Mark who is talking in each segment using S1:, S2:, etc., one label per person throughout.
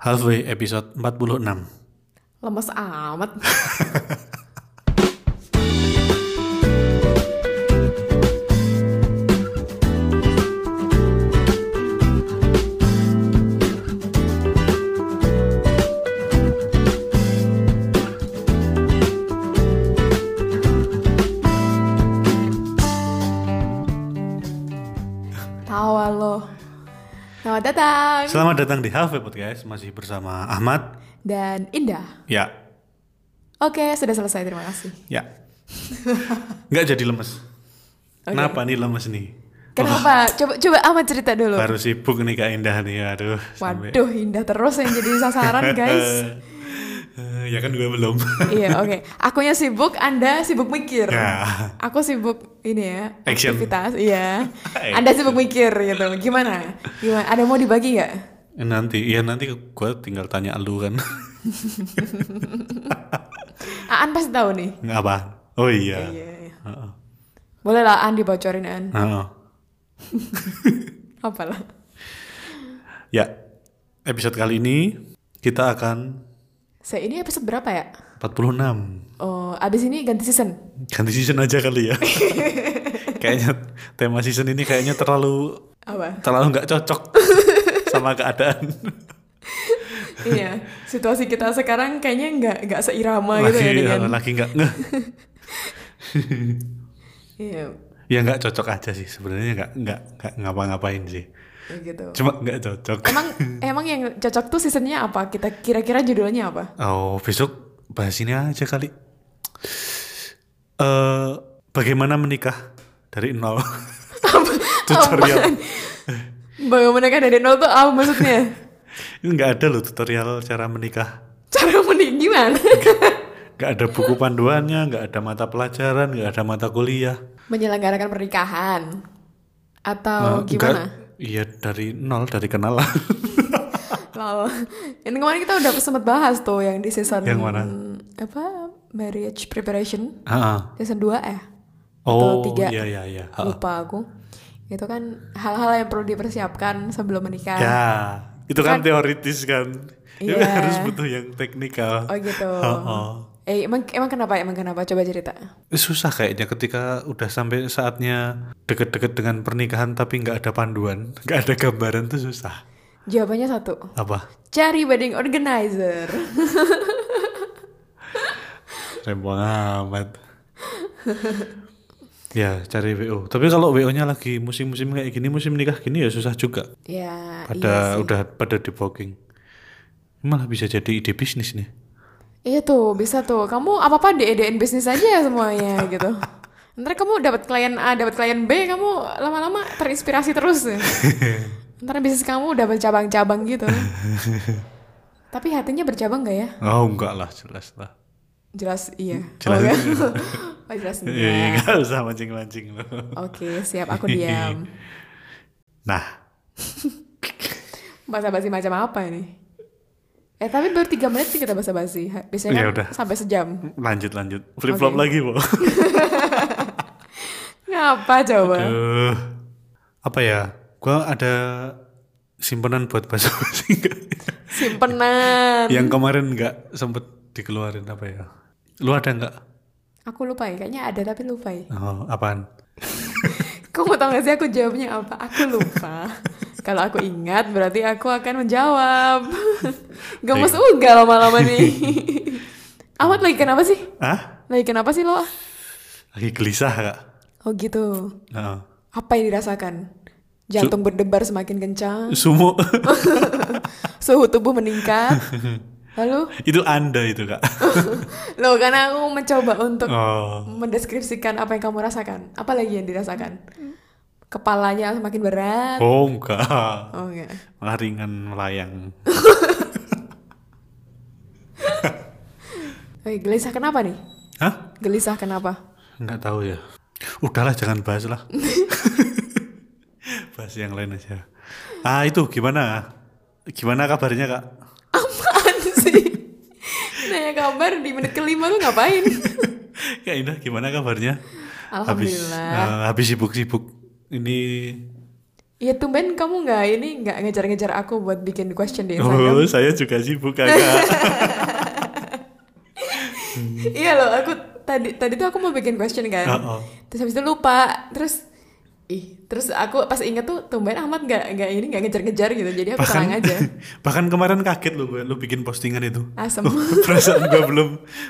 S1: Halfway episode 46.
S2: Lemes amat. Tawa lo. Selamat datang
S1: Selamat datang di Halfway Podcast masih bersama Ahmad.
S2: dan Indah.
S1: Ya,
S2: Oke, sudah selesai. Terima kasih.
S1: ya. Nggak jadi lemes.
S2: Oke.
S1: Kenapa nih lemes nih?
S2: Kenapa? Coba coba Ahmad cerita dulu.
S1: Baru sibuk nih Kak Indah nih, aduh. sampai-
S2: Waduh, Indah terus yang jadi sasaran, guys.
S1: Ya kan gue belum.
S2: iya, oke. Akunya sibuk, Anda sibuk mikir.
S1: ya.
S2: Aku sibuk ini ya,
S1: Action.
S2: aktivitas. Iya. Anda sibuk mikir gitu. Gimana? Gimana? Ada mau dibagi nggak?
S1: Nanti, iya nanti gue tinggal tanya lu kan.
S2: Aan pasti tahu nih.
S1: Nggak apa? Oh iya.
S2: Iya, iya.
S1: Heeh.
S2: Boleh lah Aan dibocorin Aan.
S1: Heeh.
S2: Apalah.
S1: Ya, episode kali ini kita akan
S2: Saya ini episode berapa ya?
S1: 46.
S2: Oh, abis ini ganti season.
S1: Ganti season aja kali ya. kayaknya tema season ini kayaknya terlalu
S2: Apa?
S1: terlalu nggak cocok sama keadaan.
S2: iya, situasi kita sekarang kayaknya nggak nggak seirama gitu
S1: lagi
S2: ya dengan.
S1: lagi nggak.
S2: Iya,
S1: Ya nggak cocok aja sih sebenarnya nggak nggak nggak ngapa-ngapain sih.
S2: gitu.
S1: Cuma nggak cocok.
S2: Emang emang yang cocok tuh seasonnya apa? Kita kira-kira judulnya apa?
S1: Oh besok bahas ini aja kali. Eh bagaimana menikah dari nol? tutorial.
S2: Bagaimana kan dari nol tuh apa maksudnya?
S1: Ini nggak ada loh tutorial cara menikah.
S2: Cara menik gimana?
S1: Nggak ada buku panduannya, nggak ada mata pelajaran, nggak ada mata kuliah.
S2: Menyelenggarakan pernikahan atau
S1: nggak-
S2: gimana?
S1: Iya dari nol, dari kenalan.
S2: Lol. Ini kemarin kita udah sempat bahas tuh yang di season
S1: Yang mana?
S2: Apa? Marriage preparation
S1: Ah,
S2: season 2 eh
S1: oh,
S2: tiga.
S1: iya iya iya. Ha.
S2: lupa aku. Itu kan hal-hal yang perlu dipersiapkan sebelum menikah.
S1: Ya, itu kan, teoritis kan. Ya,
S2: Iya.
S1: harus butuh yang teknikal.
S2: Oh gitu.
S1: Oh,
S2: Eh emang emang kenapa? Emang kenapa? Coba cerita.
S1: Susah kayaknya ketika udah sampai saatnya deket-deket dengan pernikahan tapi nggak ada panduan, nggak ada gambaran tuh susah.
S2: Jawabannya satu.
S1: Apa?
S2: Cari wedding organizer.
S1: Rempong amat. ya cari WO. Tapi kalau WO-nya lagi musim-musim kayak gini, musim nikah gini ya susah juga.
S2: ya,
S1: Pada
S2: iya sih.
S1: udah pada di booking. Malah bisa jadi ide bisnis nih.
S2: Iya tuh, bisa tuh. Kamu apa-apa DEDN bisnis aja ya semuanya gitu. Ntar kamu dapat klien A, dapat klien B, kamu lama-lama terinspirasi terus. Ntar bisnis kamu udah bercabang-cabang gitu. Tapi hatinya bercabang gak ya?
S1: Oh enggak lah, jelas lah.
S2: Jelas iya.
S1: Jelas.
S2: Oh, enggak? oh jelas
S1: Iya,
S2: enggak.
S1: nggak usah mancing-mancing loh.
S2: Oke, siap aku diam.
S1: Nah,
S2: Basa-basi macam apa ini? Eh tapi baru 3 menit sih kita basa-basi. Biasanya
S1: Ya
S2: kan
S1: udah.
S2: sampai sejam.
S1: lanjut lanjut. Flip flop
S2: Oke.
S1: lagi, Bu.
S2: Ngapa coba?
S1: Aduh. Apa ya? Gua ada simpenan buat bahasa basi?
S2: Simpenan.
S1: Yang kemarin nggak sempet dikeluarin apa ya? Lu ada nggak?
S2: Aku lupa ya, kayaknya ada tapi lupa ya.
S1: Oh, apaan?
S2: Kamu tau gak sih aku jawabnya apa? Aku lupa. Kalau aku ingat berarti aku akan menjawab. Gemes ugal lama-lama nih. Ahmad lagi kenapa sih?
S1: Ah?
S2: Lagi kenapa sih lo?
S1: Lagi gelisah kak?
S2: Oh gitu.
S1: Heeh.
S2: Apa yang dirasakan? Jantung berdebar semakin kencang,
S1: Sumo.
S2: suhu tubuh meningkat. Lalu,
S1: itu anda itu kak.
S2: lo karena aku mencoba untuk
S1: Oh.
S2: mendeskripsikan apa yang kamu rasakan. Apa lagi yang dirasakan? Kepalanya semakin berat.
S1: Oh enggak.
S2: Oh enggak.
S1: Malah ringan melayang.
S2: Eh, gelisah kenapa nih?
S1: Hah?
S2: Gelisah kenapa?
S1: Nggak tahu ya. Udahlah jangan bahas lah. bahas yang lain aja. Ah itu gimana? Gimana kabarnya kak?
S2: Apaan sih? Nanya kabar di menit kelima lu ngapain?
S1: Kak Indah gimana kabarnya? Habis,
S2: Alhamdulillah.
S1: eh, habis sibuk-sibuk ini
S2: Iya tumben kamu nggak ini nggak ngejar-ngejar aku buat bikin question di Instagram.
S1: Oh, saya juga sibuk kakak.
S2: iya loh, aku tadi tadi tuh aku mau bikin question kan.
S1: Oh, oh.
S2: Terus habis itu lupa. Terus ih, terus aku pas inget tuh tumben Ahmad nggak nggak ini nggak ngejar-ngejar gitu. Jadi aku tenang aja.
S1: bahkan kemarin kaget lu gue, lu bikin postingan itu.
S2: Asem.
S1: Oh, perasaan gue belum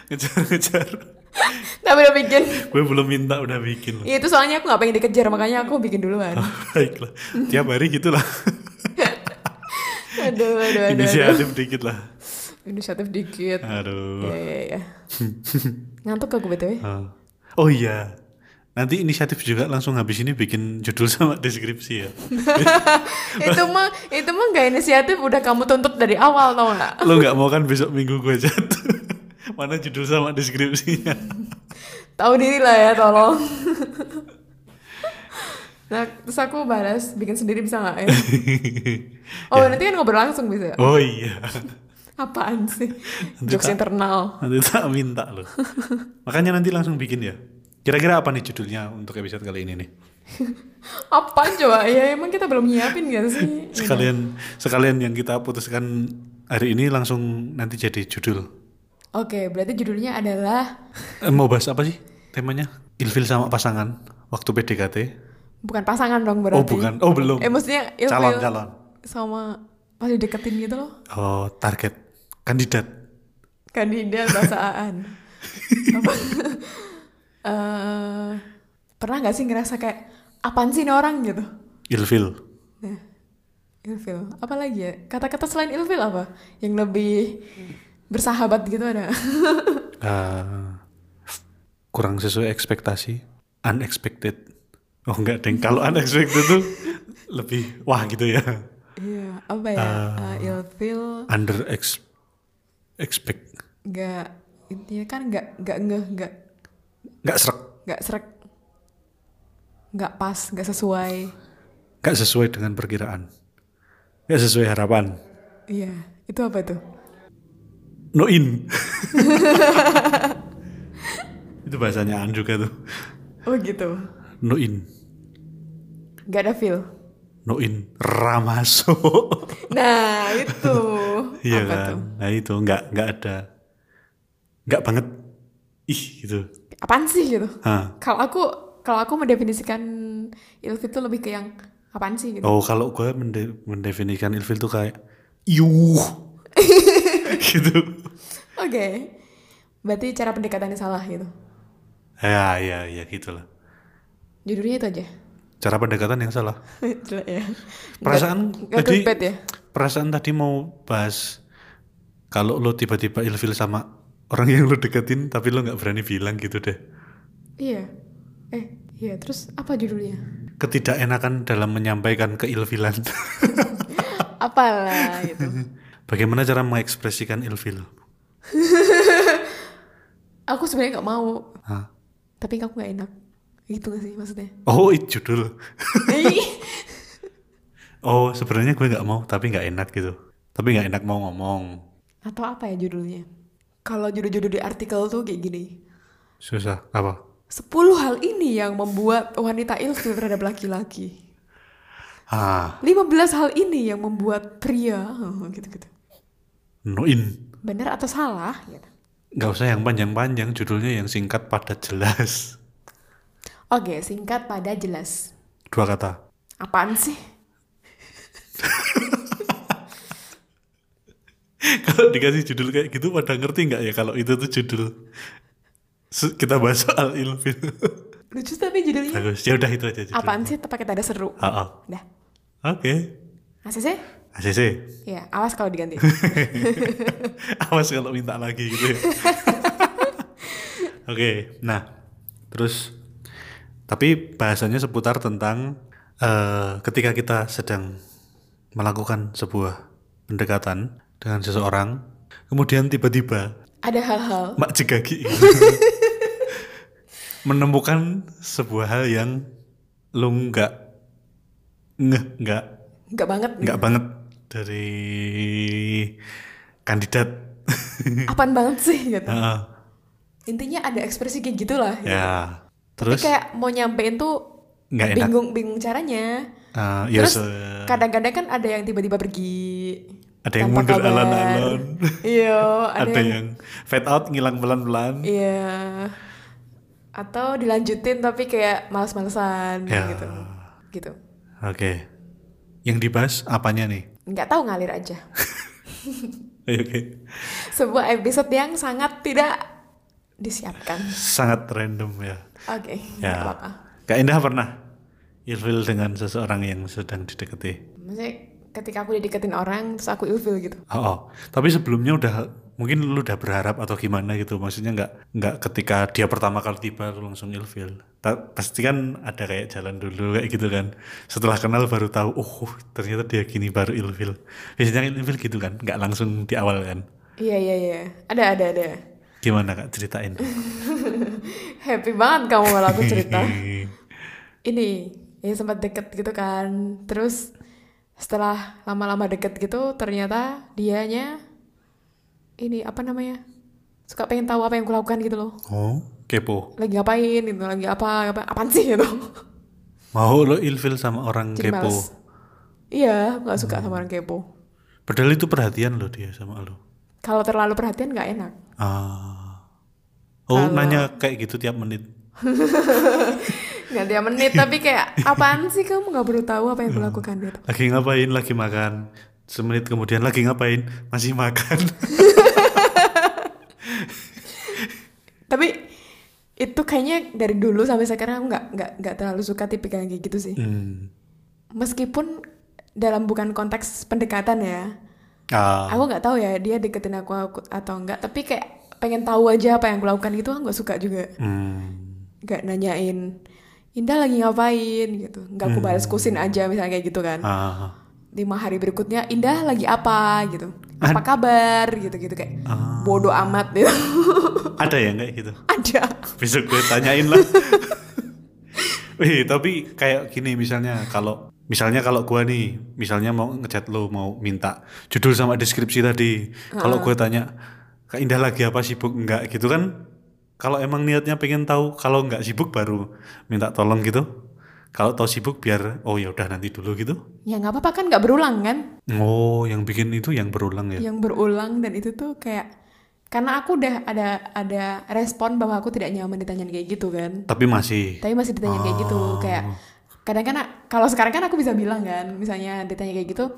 S1: ngejar-ngejar.
S2: Tapi udah bikin.
S1: gue belum minta udah bikin.
S2: Iya itu soalnya aku nggak pengen dikejar makanya aku bikin duluan.
S1: Baiklah, tiap hari gitulah.
S2: aduh, aduh, aduh. aduh.
S1: Inisiatif dikit lah.
S2: Inisiatif dikit.
S1: Aduh.
S2: Iya, iya, iya. Ngantuk aku btw.
S1: Oh. Oh iya. Nanti inisiatif juga langsung habis ini bikin judul sama deskripsi ya.
S2: itu mah itu mah gak inisiatif udah kamu tuntut dari awal tau nggak?
S1: Lo nggak mau kan besok minggu gue jatuh. Mana judul sama deskripsinya?
S2: Tahu diri lah ya tolong. nah terus aku balas bikin sendiri bisa nggak ya? Oh nanti kan ngobrol langsung bisa.
S1: Oh iya.
S2: Apaan sih?
S1: Nanti
S2: Jokes
S1: tak-
S2: internal.
S1: Nanti tak minta loh. Makanya nanti langsung bikin ya. Kira-kira apa nih judulnya untuk episode kali ini nih?
S2: Apaan coba? Ya emang kita belum nyiapin gak sih?
S1: Sekalian sekalian yang kita putuskan hari ini langsung nanti jadi judul.
S2: Oke, berarti judulnya adalah
S1: Eh, mau bahas apa sih temanya? Ilfil sama pasangan waktu PDKT.
S2: bukan pasangan dong berarti.
S1: Oh bukan, oh belum.
S2: Eh maksudnya ilfil
S1: calon calon.
S2: sama pas dideketin gitu loh.
S1: Oh target kandidat.
S2: kandidat bahasa Aan. Apa? Eh, pernah nggak sih ngerasa kayak apaan sih ini orang gitu?
S1: Ilfil.
S2: Nah, ilfil. Apa lagi ya? Kata-kata selain ilfil apa? Yang lebih bersahabat gitu ada?
S1: Eh, kurang sesuai ekspektasi. Unexpected. Oh enggak deng. Kalau unexpected tuh lebih wah gitu ya.
S2: Iya, apa ya? Eh, ilfil
S1: Under ex expect.
S2: nggak intinya kan nggak nggak ngeh nggak
S1: Nggak serak.
S2: nggak serak nggak pas nggak sesuai
S1: Nggak sesuai dengan perkiraan. Nggak sesuai harapan.
S2: iya itu apa tuh
S1: No in. itu bahasanya An juga tuh.
S2: oh gitu
S1: No in.
S2: nggak ada feel
S1: No in. Ramaso.
S2: nah itu
S1: Iya
S2: apa
S1: kan.
S2: tuh
S1: Nah itu nggak nggak ada. Nggak banget. Ih gitu.
S2: Apaan sih gitu? Kalau aku kalau aku mendefinisikan ilfil itu lebih ke yang apaan sih gitu?
S1: Oh kalau gue mende mendefinisikan ilfil tuh kayak yuh. Gitu.
S2: oke. Berarti cara pendekatannya salah gitu?
S1: Ya ya ya gitulah.
S2: judulnya itu aja.
S1: Cara pendekatan yang salah.
S2: jelek ya.
S1: Perasaan
S2: nggak
S1: tadi
S2: ya?
S1: perasaan tadi mau bahas kalau lo tiba-tiba ilfil sama orang yang lo deketin tapi lo nggak berani bilang gitu deh.
S2: iya eh iya terus apa judulnya
S1: Ketidakenakan dalam menyampaikan keilfilan.
S2: apalah gitu
S1: Bagaimana cara mengekspresikan ilfil?
S2: aku sebenarnya nggak mau
S1: Hah?
S2: tapi kamu nggak enak gitu gak sih maksudnya
S1: Oh, itu judul. Oh, sebenarnya gue nggak mau, tapi nggak enak gitu. Tapi nggak enak mau ngomong.
S2: atau apa ya judulnya kalau judul-judul di artikel tuh kayak gini
S1: Susah. Apa?
S2: 10 hal ini yang membuat wanita ilfil terhadap laki-laki
S1: Ah,
S2: 15 hal ini yang membuat pria oh, gitu-gitu
S1: no in.
S2: benar atau salah gitu.
S1: Nggak usah yang panjang-panjang, judulnya yang singkat padat jelas.
S2: oke singkat pada jelas
S1: Dua kata.
S2: apaan sih
S1: kalau dikasih judul kayak gitu pada ngerti nggak ya kalau itu tuh judul kita bahas soal ilfil.
S2: lucu tapi judulnya
S1: Bagus. Ya udah itu aja judul.
S2: apaan sih pakai tanda seru
S1: Ah, ah.
S2: dah
S1: Oke.
S2: ACC
S1: ACC.
S2: ya awas kalau diganti
S1: Awas kalau minta lagi gitu ya. Oke, nah terus tapi bahasanya seputar tentang eh, ketika kita sedang melakukan sebuah pendekatan dengan seseorang, kemudian tiba-tiba
S2: ada hal-hal.
S1: Mak jegagi menemukan sebuah hal yang lu nggak ngeh nggak
S2: nggak banget.
S1: nggak banget dari kandidat.
S2: Apaan banget sih gitu.
S1: Heeh.
S2: intinya ada ekspresi kayak gitulah gitu.
S1: ya
S2: tapi
S1: terus?
S2: kayak mau nyampein tuh
S1: nggak enak.
S2: bingung bingung caranya
S1: ya
S2: Terus kadang-kadang kan ada yang tiba-tiba pergi.
S1: Ada yang mundur alon-alon.
S2: Iya, ada,
S1: ada
S2: yang,
S1: yang fade out ngilang pelan-pelan.
S2: iya. Atau dilanjutin tapi kayak males-malesan
S1: Ya.
S2: gitu. Gitu.
S1: Oke. Yang dibahas apanya nih?
S2: Nggak tahu ngalir aja.
S1: Oke.
S2: Sebuah episode yang sangat tidak disiapkan.
S1: Sangat random ya.
S2: Oke,
S1: Ya.
S2: nggak apa-apa.
S1: Kak Indah pernah ilfil dengan seseorang yang sedang didekati?
S2: Maksudnya ketika aku dideketin orang terus aku ilfil gitu.
S1: Oh, oh. tapi sebelumnya udah mungkin lu udah berharap atau gimana gitu maksudnya nggak nggak ketika dia pertama kali tiba lu langsung ilfil Ta- pasti kan ada kayak jalan dulu kayak gitu kan setelah kenal baru tahu oh ternyata dia gini baru ilfil biasanya kan ilfil gitu kan nggak langsung di awal kan
S2: Iya iya iya. Ada ada ada.
S1: gimana kak ceritain
S2: Happy banget kamu kalau aku cerita. Ini ya sempat deket gitu kan. Terus setelah lama-lama deket gitu ternyata dianya ini apa namanya? Suka pengen tahu apa yang kulakukan gitu loh.
S1: oh kepo
S2: Lagi ngapain gitu, lagi apa, apa apaan sih gitu.
S1: mau lo ilfil sama orang
S2: Jadi
S1: kepo
S2: males. Iya, nggak suka sama orang kepo.
S1: padahal itu perhatian lo dia sama lo
S2: Kalau terlalu perhatian nggak enak.
S1: ah oh nanya kayak gitu tiap menit
S2: Nggak tiap menit, tapi kayak apaan sih kamu nggak perlu tahu apa yang kulakukan gitu.
S1: lagi ngapain lagi makan semenit kemudian lagi ngapain masih makan
S2: Tapi itu kayaknya dari dulu sampai sekarang aku nggak nggak nggak terlalu suka tipikal kayak gitu sih.
S1: Hmm.
S2: Meskipun dalam bukan konteks pendekatan ya,
S1: Ah,
S2: aku nggak tahu ya dia deketin aku, aku atau enggak. Tapi kayak pengen tahu aja apa yang kulakukan gitu aku nggak suka juga.
S1: hmm.
S2: Nggak nanyain Indah lagi ngapain gitu. Nggak aku balas kusin aja misalnya kayak gitu kan.
S1: Ah,
S2: lima hari berikutnya Indah lagi apa gitu apa kabar gitu gitu kayak bodoh amat gitu
S1: ada ya kayak gitu.
S2: ada
S1: Besok gue tanyain lah. Wih, tapi kayak gini misalnya kalau misalnya kalau gua nih, misalnya mau ngechat lo mau minta judul sama deskripsi tadi. Kalau gue tanya, Kak Indah lagi apa sibuk enggak gitu kan? Kalau emang niatnya pengen tahu, kalau enggak sibuk baru minta tolong gitu. Kalau tahu sibuk biar oh ya udah nanti dulu gitu.
S2: ya nggak apa-apa kan nggak berulang kan
S1: Oh, yang bikin itu yang berulang ya.
S2: yang berulang dan itu tuh kayak karena aku udah ada ada respon bahwa aku tidak nyaman ditanyain kayak gitu kan
S1: Tapi masih
S2: tapi masih ditanya kayak gitu kayak kadang kan kalau sekarang kan aku bisa bilang kan misalnya ditanya kayak gitu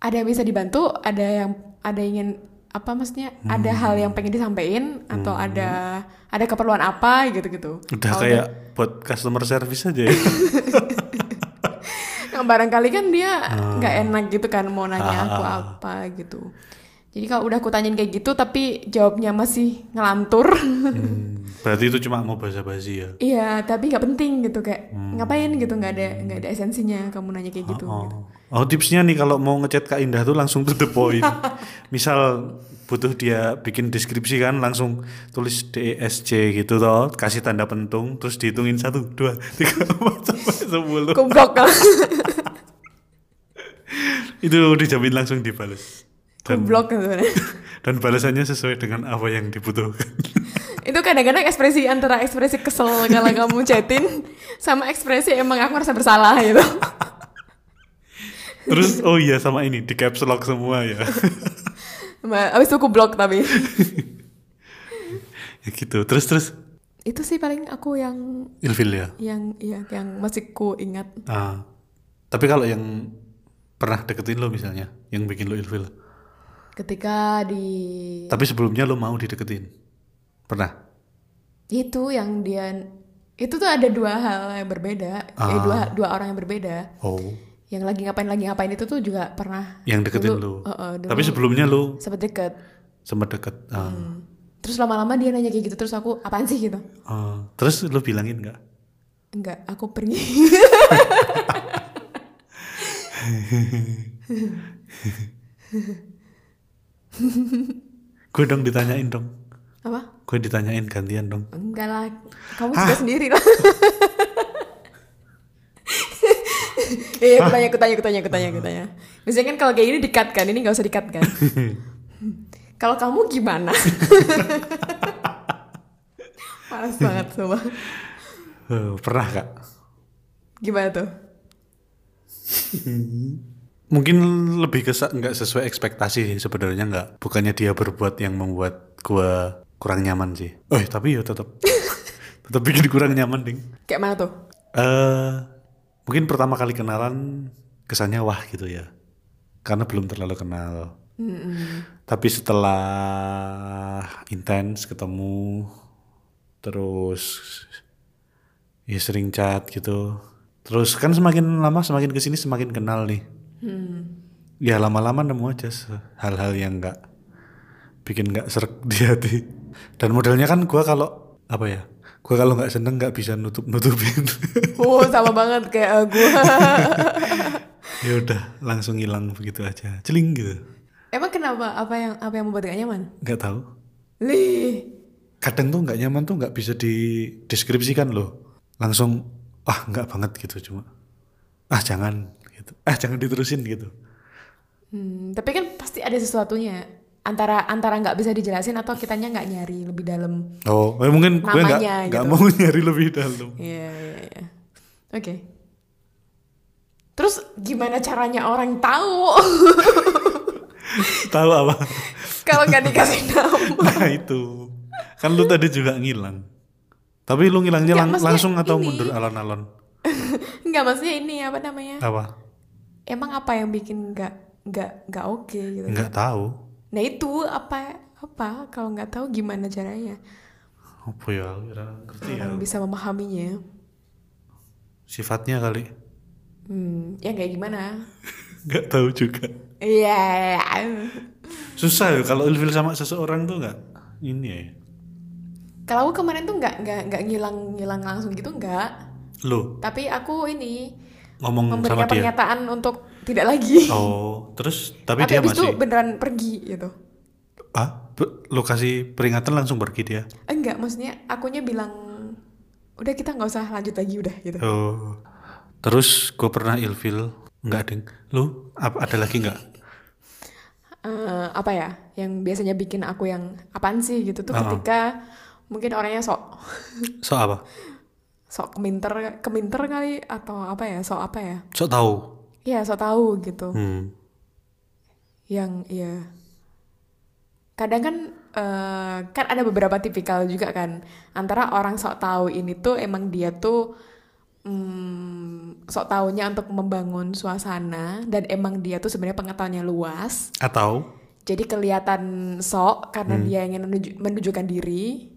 S2: ada yang bisa dibantu ada yang ada yang ingin apa maksudnya ada hal yang pengen disampaikan atau ada ada keperluan apa gitu gitu
S1: udah kayak buat customer service aja ya.
S2: Nah, barangkali kan dia nggak enak gitu kan mau nanya aku apa gitu. Jadi kalau udah aku tanyain kayak gitu tapi jawabnya masih ngelantur.
S1: Hmm, berarti itu cuma mau basa-basi ya.
S2: iya, tapi nggak penting gitu kayak ngapain gitu nggak ada nggak ada esensinya kamu nanya kayak gitu. gitu.
S1: Oh, oh tipsnya nih kalau mau ngechat Kak Indah tuh langsung to the point. Misal butuh dia bikin deskripsi kan langsung tulis DSC gitu toh, kasih tanda pentung, terus dihitungin satu, dua, tiga, empat sampai sepuluh.
S2: Kan.
S1: Itu dijamin langsung dibalas. Dan,
S2: kan sebenarnya.
S1: dan balasannya sesuai dengan apa yang dibutuhkan.
S2: Itu kadang-kadang ekspresi antara ekspresi kesel kalau kamu chatin sama ekspresi emang aku merasa bersalah gitu.
S1: terus oh iya sama ini di caps lock semua ya.
S2: Abis itu aku blok tapi.
S1: ya gitu. Terus terus
S2: itu sih paling aku yang
S1: ilfil ya.
S2: yang ya yang masih ku ingat.
S1: Ah. Tapi kalau yang pernah deketin lo misalnya, yang bikin lo ilfil.
S2: Ketika di
S1: Tapi sebelumnya lo mau dideketin. Pernah?
S2: itu yang dia itu tuh ada dua hal yang berbeda eh, dua dua orang yang berbeda
S1: Oh.
S2: yang lagi ngapain lagi ngapain itu tuh juga pernah
S1: Yang deketin
S2: Dulu,
S1: lo.
S2: uh, uh, dulu.
S1: Tapi sebelumnya lo
S2: sempat deket
S1: sempat deket. Ah.
S2: terus lama-lama dia nanya kayak gitu terus aku apaan sih gitu
S1: Ah. Terus lo bilangin nggak?
S2: enggak aku pergi
S1: Gue dong ditanyain dong.
S2: apa
S1: Gue ditanyain gantian dong.
S2: enggak lah kamu juga sendiri lah Iya, aku tanya, aku tanya, aku tanya, aku tanya, aku tanya. Biasanya kan kalau kayak gini dikat kan, ini nggak usah dikat kan. kalau kamu gimana? Males banget semua.
S1: Eh, pernah kak?
S2: Gimana tuh?
S1: Mungkin lebih ke nggak sesuai ekspektasi sih sebenarnya nggak. Bukannya dia berbuat yang membuat gua kurang nyaman sih. Eh tapi ya tetap tetap bikin kurang nyaman ding.
S2: Kayak mana tuh?
S1: Eh mungkin pertama kali kenalan kesannya wah gitu ya. Karena belum terlalu kenal. Tapi setelah intens ketemu terus ya sering chat gitu. Terus kan semakin lama semakin ke sini semakin kenal nih. Ya lama-lama nemu aja hal-hal yang nggak bikin nggak serak di hati. Dan modelnya kan gua kalau apa ya? Gua kalau nggak seneng nggak bisa nutup nutupin.
S2: Oh, sama banget kayak gue.
S1: ya udah langsung hilang begitu aja. Celing gitu.
S2: Emang kenapa? Apa yang apa yang membuat gak nyaman?
S1: Nggak tahu.
S2: Lih.
S1: kadang tuh nggak nyaman tuh nggak bisa dideskripsikan loh langsung ah nggak banget gitu cuma ah jangan gitu ah jangan diterusin gitu
S2: Hmm, tapi kan pasti ada sesuatunya antara antara nggak bisa dijelasin atau kitanya nggak nyari lebih dalam.
S1: oh eh, mungkin gue nggak
S2: gitu.
S1: mau nyari lebih dalam
S2: Iya iya iya. Oke. Terus gimana caranya orang tahu
S1: tahu apa
S2: kalau nggak dikasih nama?
S1: nah itu kan lu tadi juga ngilang tapi lu ngilangnya lang- langsung atau
S2: ini.
S1: mundur alon-alon
S2: Nggak maksudnya ini apa namanya?
S1: apa
S2: Emang apa yang bikin nggak nggak nggak oke gitu?
S1: nggak tahu
S2: Nah itu apa apa kalau nggak tahu gimana caranya
S1: apa ya ngerti ya
S2: bisa memahaminya?
S1: sifatnya kali
S2: Hmm, ya kayak gimana?
S1: nggak tahu juga
S2: Iya.
S1: susah ya kalau ilfil sama seseorang tuh nggak ini ya
S2: Kalau aku kemarin tuh nggak nggak nggak ngilang ngilang langsung gitu nggak.
S1: lu
S2: Tapi aku ini
S1: ngomong sama
S2: memberikan
S1: dia
S2: pernyataan untuk tidak lagi.
S1: Oh, terus tapi,
S2: Tapi
S1: dia
S2: abis itu
S1: masih
S2: beneran pergi gitu.
S1: ah be- lokasi peringatan langsung pergi dia.
S2: Enggak, maksudnya akunya bilang udah kita nggak usah lanjut lagi udah gitu.
S1: Oh. Terus gue pernah ilfil nggak ding. Lu apa ada lagi nggak?
S2: Eh, apa ya? Yang biasanya bikin aku yang apaan sih gitu tuh
S1: Uh-uh.
S2: ketika mungkin orangnya sok
S1: So apa?
S2: Sok keminter keminter kali atau apa ya sok apa ya?
S1: So tahu.
S2: Iya sok tahu gitu.
S1: Hmm.
S2: yang ya kadang kan eh, kan ada beberapa tipikal juga kan antara orang sok tahu ini tuh emang dia tuh mm, sok taunya untuk membangun suasana dan emang dia tuh sebenarnya pengetahuannya luas
S1: Atau
S2: jadi kelihatan sok karena dia ingin menuju- menunjukkan diri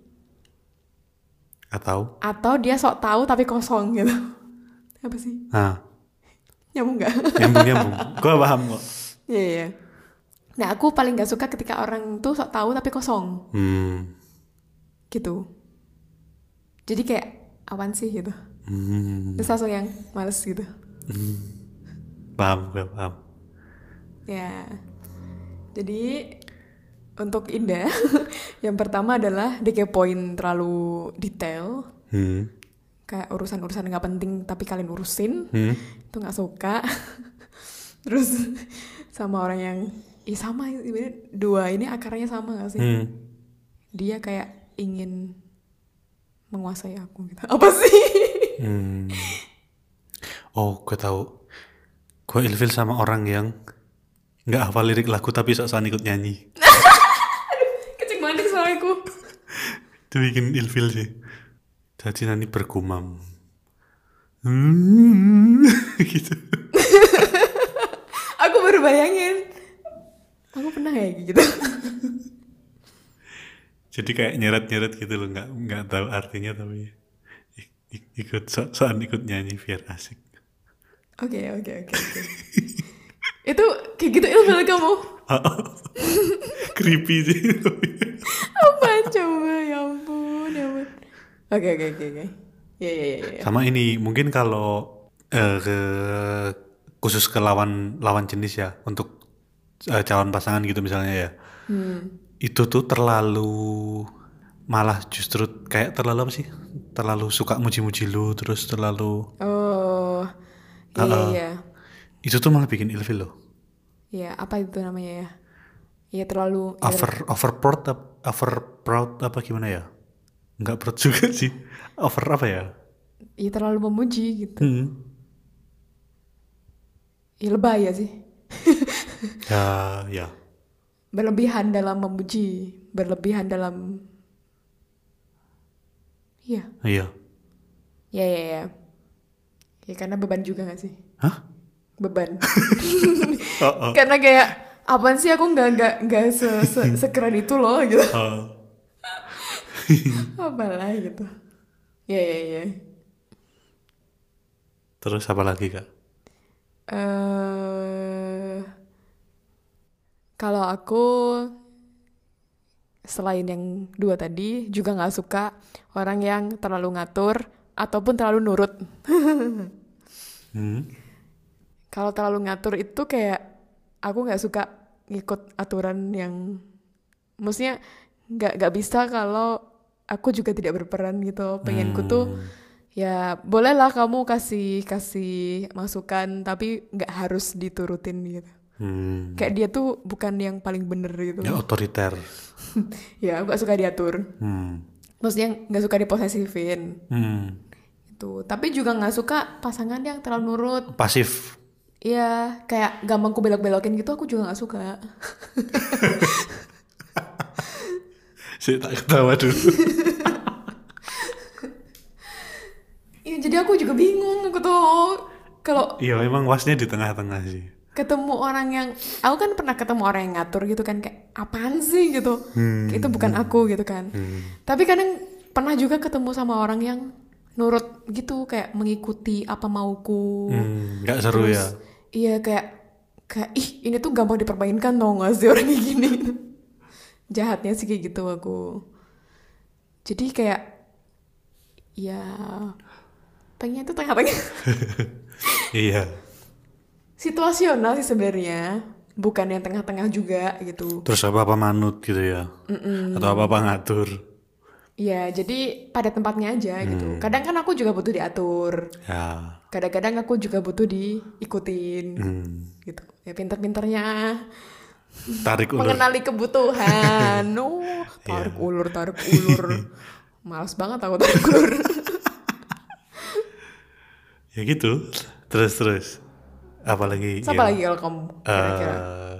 S1: atau?
S2: Atau dia sok tahu tapi kosong gitu. Apa sih?
S1: Nah
S2: nyambung nggak?
S1: Nyambung nyambung. gue paham kok.
S2: Iya iya. Nah aku paling nggak suka ketika orang tuh sok tahu tapi kosong.
S1: Hmm.
S2: gitu. Jadi kayak awan sih? gitu.
S1: Hmm.
S2: terus langsung yang males gitu.
S1: Paham gue paham.
S2: ya. Jadi untuk Indah yang pertama adalah dikepoin terlalu detail
S1: Hmm.
S2: kayak urusan-urusan nggak penting tapi kalian urusin
S1: Hmm.
S2: itu nggak suka terus sama orang yang ih sama sebenarnya dua ini akarnya sama gak sih
S1: Hmm.
S2: dia kayak ingin menguasai aku gitu apa sih
S1: Hmm. Oh, gue tahu. Gue ilfil sama orang yang nggak hafal lirik lagu tapi sok-sokan ikut nyanyi. Itu bikin ilfil sih. Jadi nanti bergumam. Hmm, gitu.
S2: aku baru bayangin aku pernah kayak gitu
S1: Jadi kayak nyeret-nyeret gitu loh, nggak nggak tahu artinya tapi ik- ik- ikut sok-sokan ikut nyanyi biar asik.
S2: oke oke oke oke itu kayak gitu ilfil kamu?
S1: Creepy sih.
S2: apa coba? Ya ampun ya ampun. Oke oke oke oke. Ya ya ya ya.
S1: Sama ini mungkin kalau eh, ke khusus ke lawan lawan jenis ya untuk eh, calon pasangan gitu misalnya ya. Itu tuh terlalu malah justru kayak terlalu apa sih? Terlalu suka muji-muji lu terus terlalu
S2: oh iya iya iya
S1: itu tuh malah bikin ilfil loh.
S2: ya apa itu namanya ya ya terlalu ya,
S1: Over over proud over proud apa gimana ya? Enggak proud juga sih. Over apa ya?
S2: ya terlalu memuji gitu
S1: Hmm.
S2: ya lebay ya sih.
S1: Ya, ya.
S2: Berlebihan dalam memuji, berlebihan dalam Iya,
S1: Iya.
S2: ya ya ya. Ya karena beban juga gak sih?
S1: Hah?
S2: Beban.
S1: Oh, oh.
S2: karena kayak apaan sih aku nggak nggak nggak se, se sekeren itu loh gitu.
S1: Oh.
S2: Apalah gitu. Ya ya ya.
S1: Terus apa lagi kak?
S2: eh kalau aku selain yang dua tadi juga nggak suka orang yang terlalu ngatur ataupun terlalu nurut.
S1: Hmm.
S2: Kalau terlalu ngatur itu kayak aku nggak suka ngikut aturan yang, maksudnya nggak nggak bisa kalau aku juga tidak berperan gitu. Pengenku tuh ya bolehlah kamu kasih kasih masukan tapi nggak harus diturutin gitu.
S1: Hmm.
S2: Kayak dia tuh bukan yang paling bener gitu.
S1: Ya otoriter.
S2: ya aku gak suka diatur.
S1: Hmm.
S2: Maksudnya nggak suka diposesifin.
S1: Hmm.
S2: Itu. Tapi juga nggak suka pasangan yang terlalu nurut.
S1: Pasif.
S2: Iya, kayak gampang ku belok-belokin gitu aku juga nggak suka.
S1: Saya tak ketawa dulu.
S2: Iya, jadi aku juga bingung aku tuh kalau
S1: Iya memang wasnya di tengah-tengah sih.
S2: ketemu orang yang aku kan pernah ketemu orang yang ngatur gitu kan kayak apaan sih gitu. Kayak itu bukan aku gitu kan. Tapi kadang pernah juga ketemu sama orang yang nurut gitu kayak mengikuti apa mauku.
S1: Hmm, nggak seru
S2: Terus,
S1: ya.
S2: Iya kayak kayak ih ini tuh gampang dipermainkan tau gak sih orang kayak gini. Jahatnya sih kayak gitu aku. Jadi kayak ya pengen itu tengah-tengah
S1: Iya.
S2: situasional sih sebenarnya bukan yang tengah-tengah juga gitu.
S1: Terus apa-apa manut gitu ya. Atau apa-apa ngatur.
S2: Iya jadi pada tempatnya aja gitu. Kadang kan aku juga butuh diatur.
S1: Ya.
S2: Kadang-kadang aku juga butuh diikutin
S1: Hmm.
S2: gitu. Ya pinter-pinternya
S1: Tarik ulur.
S2: mengenali kebutuhan. No, tarik ulur, tarik ulur. Males banget aku tarik ulur.
S1: Ya gitu. Terus terus. Apalagi
S2: Siapa lagi kalau kamu kira-kira?
S1: eh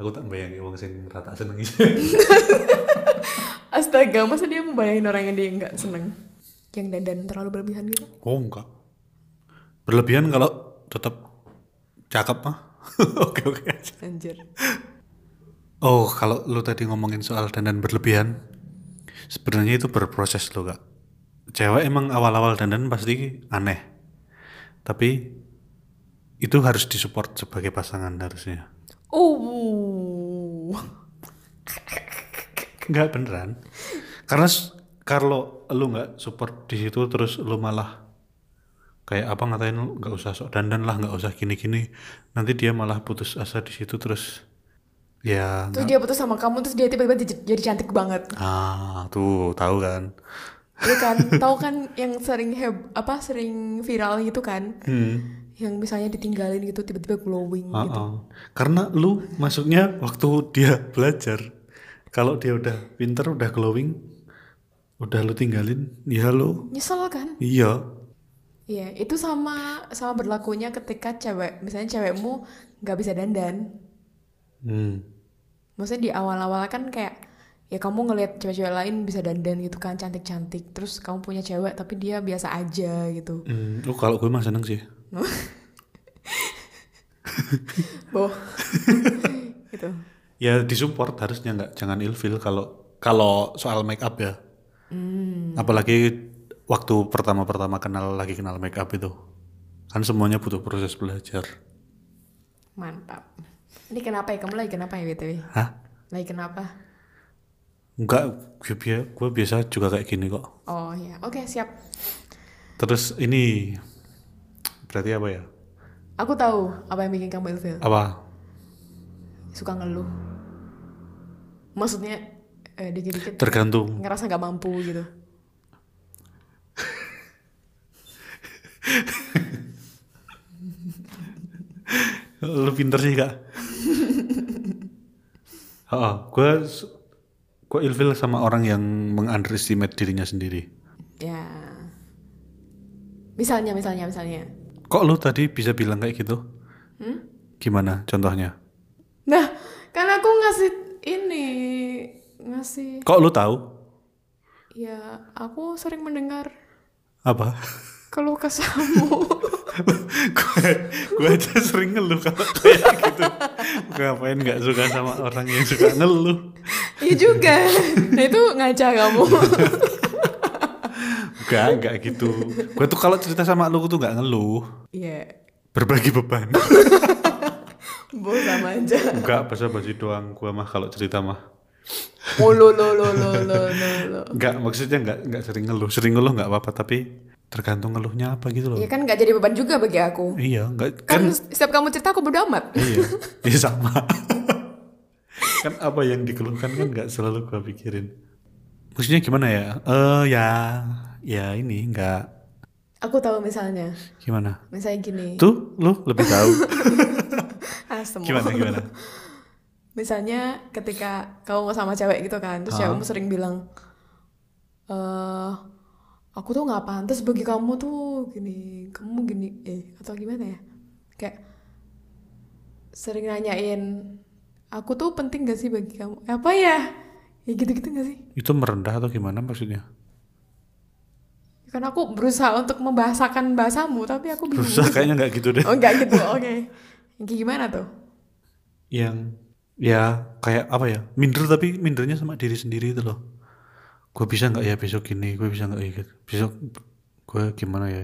S1: aku tak bayangin wong sing rata seneng iki.
S2: Astaga, masa dia membayangin orang yang dia nggak seneng? Yang dandan terlalu berlebihan gitu?
S1: oh enggak. Berlebihan kalau tetap cakep mah. Oke oke aja.
S2: Anjir.
S1: Oh, kalau lu tadi ngomongin soal dandan berlebihan, sebenarnya itu berproses lo kak. Cewek emang awal-awal dandan pasti aneh, tapi itu harus disupport sebagai pasangan harusnya.
S2: Oh.
S1: Nggak beneran. Karena kalau lu nggak support di situ terus lu malah kayak apa ngatain lu nggak usah sok dandan lah nggak usah gini-gini nanti dia malah putus asa di situ terus ya
S2: Terus dia putus sama kamu, terus dia tiba-tiba jadi, jadi cantik banget.
S1: ah tuh tahu kan
S2: Iya kan? Tahu kan yang sering heb apa sering viral gitu kan?
S1: hmm.
S2: Yang misalnya ditinggalin gitu tiba-tiba glowing
S1: Ah,
S2: gitu.
S1: ah. karena lu masuknya waktu dia belajar kalau dia udah pinter udah glowing udah lu tinggalin ya lu
S2: Nyesel kan?
S1: iya
S2: Iya, itu sama sama berlakunya ketika cewek, misalnya cewekmu nggak bisa dandan.
S1: hmm.
S2: Maksudnya di awal-awal kan kayak ya kamu ngelihat cewek-cewek lain bisa dandan gitu kan cantik-cantik, terus kamu punya cewek tapi dia biasa aja gitu.
S1: Hmm. oh kalau gue mah seneng sih
S2: Boh. gitu.
S1: ya disupport harusnya nggak jangan ilfil kalau kalau soal make up ya apalagi waktu pertama-pertama kenal lagi kenal make up itu kan semuanya butuh proses belajar
S2: Mantap. Ini kenapa ya? Kamu lagi kenapa ya BTW?
S1: hah
S2: Lagi kenapa?
S1: enggak gue, gue biasa juga kayak gini kok
S2: Oh ya, oke siap.
S1: terus ini berarti apa ya
S2: Aku tahu apa yang bikin kamu ilfil.
S1: apa
S2: Suka ngeluh. Maksudnya eh, dikit-dikit
S1: tergantung
S2: ngerasa nggak mampu gitu.
S1: lu pinter sih kak oh, gue gue ilfil sama orang yang mengunderestimate dirinya sendiri
S2: Ya. Misalnya, misalnya, misalnya.
S1: Kok lu tadi bisa bilang kayak gitu?
S2: Hmm?
S1: Gimana contohnya?
S2: Nah, kan aku ngasih ini ngasih
S1: Kok lu tahu?
S2: ya aku sering mendengar
S1: Apa?
S2: keluh kesahmu.
S1: gue gue aja sering ngeluh kalau kayak gitu. Gue ngapain nggak suka sama orang yang suka ngeluh?
S2: Iya juga. Nah itu ngaca kamu.
S1: Enggak, enggak gitu. Gue tuh kalau cerita sama lu tuh nggak ngeluh,
S2: Iya.
S1: berbagi beban.
S2: Bu sama aja.
S1: Enggak, basa-basi doang gua mah kalau cerita mah.
S2: Oh lo lo lo lo lo.
S1: Enggak, maksudnya enggak enggak sering ngeluh. Sering ngeluh enggak apa-apa, tapi tergantung ngeluhnya apa gitu loh.
S2: Ya kan nggak jadi beban juga bagi aku.
S1: Iya, enggak
S2: Kan,
S1: kan
S2: setiap kamu cerita aku bodo amat.
S1: iya, iya sama. kan apa yang dikeluhkan kan nggak selalu gua pikirin. Maksudnya gimana ya? Eh ya, ya ini enggak
S2: Aku tahu misalnya.
S1: gimana?
S2: Misalnya gini.
S1: Tuh, lu lebih tahu.
S2: Ah,
S1: gimana gimana?
S2: Misalnya ketika kamu sama cewek gitu kan, terus cewekmu sering bilang, eh aku tuh nggak pantas bagi kamu tuh gini, kamu gini, eh atau gimana ya? Kayak sering nanyain, aku tuh penting gak sih bagi kamu? Apa ya? Ya gitu-gitu gak sih?
S1: Itu merendah atau gimana maksudnya?
S2: Kan aku berusaha untuk membahasakan bahasamu, tapi aku bingung.
S1: Susah kayaknya nggak gitu deh.
S2: Oh enggak gitu, oke. Yang kayak gimana tuh?
S1: yang ya kayak apa ya minder tapi mindernya sama diri sendiri itu loh gue bisa nggak ya besok gini gue bisa nggak ya gitu. besok gue gimana ya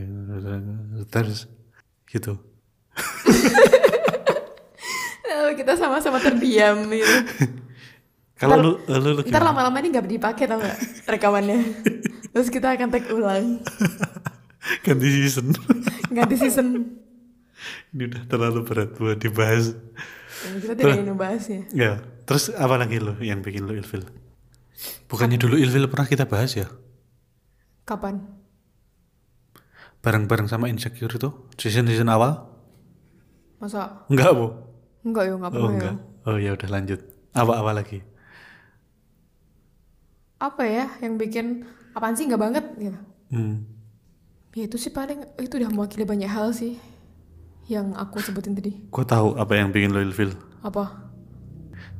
S1: terus gitu
S2: kita sama-sama terdiam gitu.
S1: kalau lu lu, lu
S2: Ntar lama-lama ini nggak dipakai tau nggak? Rekamannya. Terus kita akan take ulang,
S1: ganti season.
S2: Ganti season.
S1: ini udah terlalu berat buat dibahas.
S2: Dan kita tidak ingin membahasnya.
S1: ya. Terus apa lagi lo yang bikin lo ilfil? Bukannya dulu ilfil pernah kita bahas ya?
S2: Kapan?
S1: bareng-bareng sama insecure itu season season awal?
S2: Masa?
S1: enggak bu.
S2: Enggak ya, enggak
S1: oh
S2: pernah ya.
S1: enggak. Oh ya udah lanjut. Apa apa lagi
S2: Apa ya yang bikin apaan sih nggak banget gitu.
S1: hmm.
S2: Ya itu sih paling itu udah mewakili banyak hal sih yang aku sebutin tadi.
S1: Gue tahu apa yang bikin lo ilfil.
S2: Apa?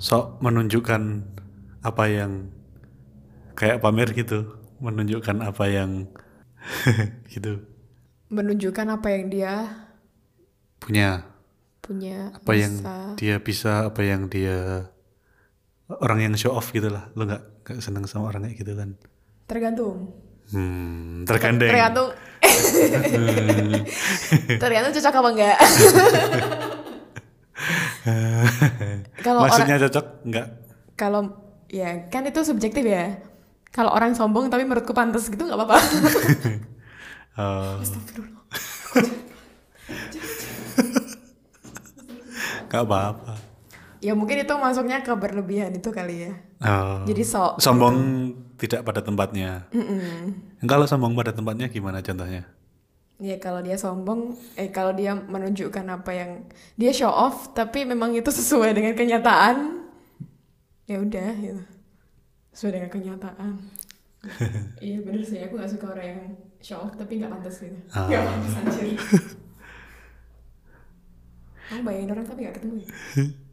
S1: Sok menunjukkan apa yang kayak pamer gitu, menunjukkan apa yang gitu
S2: Menunjukkan apa yang dia
S1: punya,
S2: punya
S1: apa yang
S2: bisa.
S1: dia bisa, apa yang dia orang yang show off gitu lah. Lo nggak nggak seneng sama orang kayak gitu kan?
S2: tergantung.
S1: Hmm, tergandeng.
S2: Tergantung. tergantung cocok apa enggak. Kalau orang
S1: Maksudnya cocok nggak?
S2: kalau ya kan itu subjektif ya. Kalau orang sombong tapi menurutku pantas gitu nggak apa-apa.
S1: Eh, nggak apa-apa.
S2: Ya mungkin itu masuknya ke berlebihan itu kali ya.
S1: Oh.
S2: Jadi sok.
S1: sombong tidak pada tempatnya. Kalau sombong pada tempatnya gimana contohnya?
S2: Ya kalau dia sombong, eh kalau dia menunjukkan apa yang dia show off, tapi memang itu sesuai dengan kenyataan, ya udah gitu. Sesuai dengan kenyataan. iya bener sih, aku gak suka orang yang show off tapi gak pantas gitu.
S1: Ah.
S2: Gak pantas anjir. Kamu bayangin orang tapi gak ketemu ya?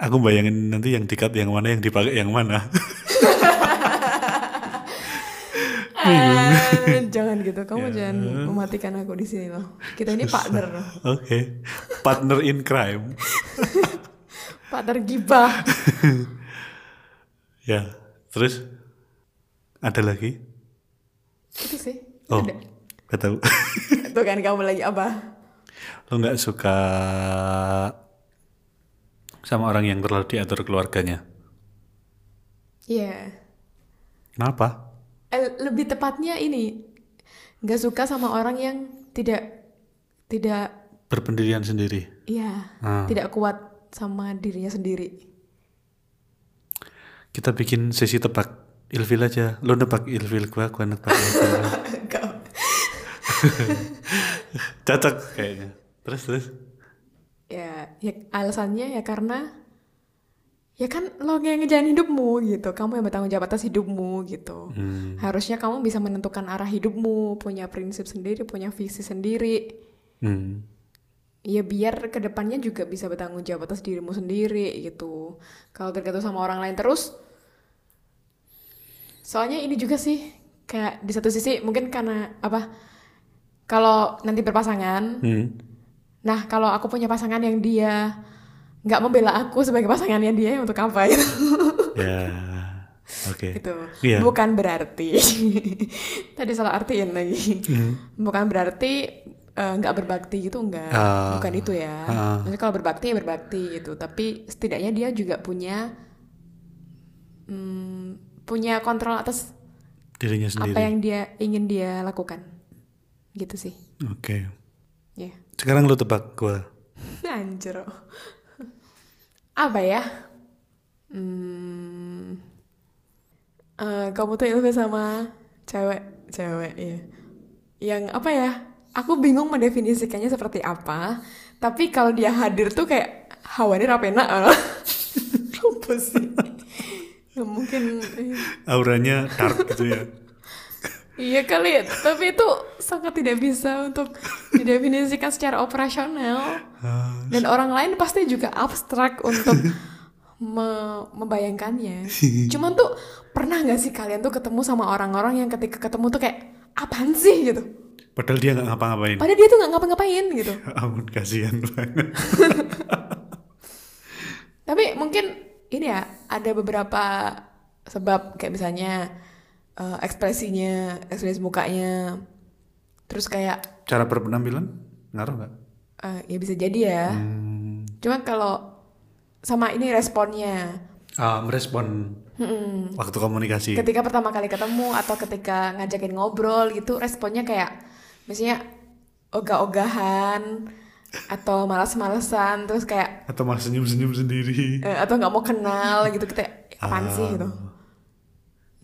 S1: Aku bayangin nanti yang dikat yang mana, yang dipakai yang mana.
S2: Ah, jangan gitu, kamu
S1: Ya.
S2: jangan mematikan aku di sini loh. Kita ini partner.
S1: Oke, partner in crime.
S2: Partner gibah.
S1: Ya, terus ada lagi?
S2: itu sih.
S1: Oh,
S2: Ada.
S1: gak tahu.
S2: Tuh kan kamu lagi apa?
S1: Lo nggak suka sama orang yang terlalu diatur keluarganya?
S2: Iya.
S1: Kenapa?
S2: Eh, lebih tepatnya ini nggak suka sama orang yang tidak tidak
S1: Berpendirian sendiri.
S2: ya
S1: Ah.
S2: tidak kuat sama dirinya sendiri
S1: Kita bikin sesi tebak ilfil aja. Lo nebak ilfil gua, gua nebak ilfil. Cocok kayaknya. Terus terus.
S2: Ya ya alasannya ya karena ya kan lo yang ngejalan hidupmu gitu kamu yang bertanggung jawab atas hidupmu gitu
S1: Hmm.
S2: harusnya kamu bisa menentukan arah hidupmu punya prinsip sendiri punya visi sendiri
S1: Hmm.
S2: ya biar ke depannya juga bisa bertanggung jawab atas dirimu sendiri gitu kalau tergantung sama orang lain terus soalnya ini juga sih kayak di satu sisi mungkin karena apa kalau nanti berpasangan
S1: Hmm.
S2: Nah kalau aku punya pasangan yang dia nggak membela aku sebagai pasangannya dia untuk apa gitu
S1: Ya. Oke.
S2: gitu
S1: Iya.
S2: bukan berarti tadi salah artiin lagi bukan berarti eh, nggak berbakti gitu enggak
S1: Ah.
S2: bukan itu ya. Maksudnya kalau berbakti ya berbakti gitu tapi setidaknya dia juga punya hmm, punya kontrol atas
S1: Dirinya sendiri.
S2: apa yang dia ingin dia lakukan gitu sih
S1: Oke.
S2: ya
S1: Sekarang lu tebak gua.
S2: Anjir. Apa ya? Hmm, eh, kamu tuh ilfil sama cewek, cewek ya. Yang apa ya? Aku bingung mendefinisikannya seperti apa. Tapi kalau dia hadir tuh kayak hawane rapena. apa sih? Ya, mungkin eh,
S1: Auranya dark gitu ya.
S2: Iya kali ya. Tapi itu sangat tidak bisa untuk didefinisikan secara operasional. Dan orang lain pasti juga abstrak untuk me- membayangkannya. Cuman tuh pernah nggak sih kalian tuh ketemu sama orang-orang yang ketika ketemu tuh kayak apaan sih gitu.
S1: Padahal dia nggak ngapa-ngapain.
S2: Padahal dia tuh nggak ngapa-ngapain gitu.
S1: Ampun kasihan banget.
S2: Tapi mungkin ini ya ada beberapa sebab kayak misalnya eh, ekspresinya, ekspresi mukanya, terus kayak
S1: Cara berpenampilan ngaruh nggak?
S2: eh, ya bisa jadi ya.
S1: Hmm.
S2: Cuman kalau sama ini responnya.
S1: Ah, merespon waktu komunikasi.
S2: ketika pertama kali ketemu atau ketika ngajakin ngobrol gitu responnya kayak misalnya ogah-ogahan atau malas-malesan terus kayak
S1: Atau malah senyum-senyum sendiri.
S2: eh, atau nggak mau kenal gitu kita apaan sih gitu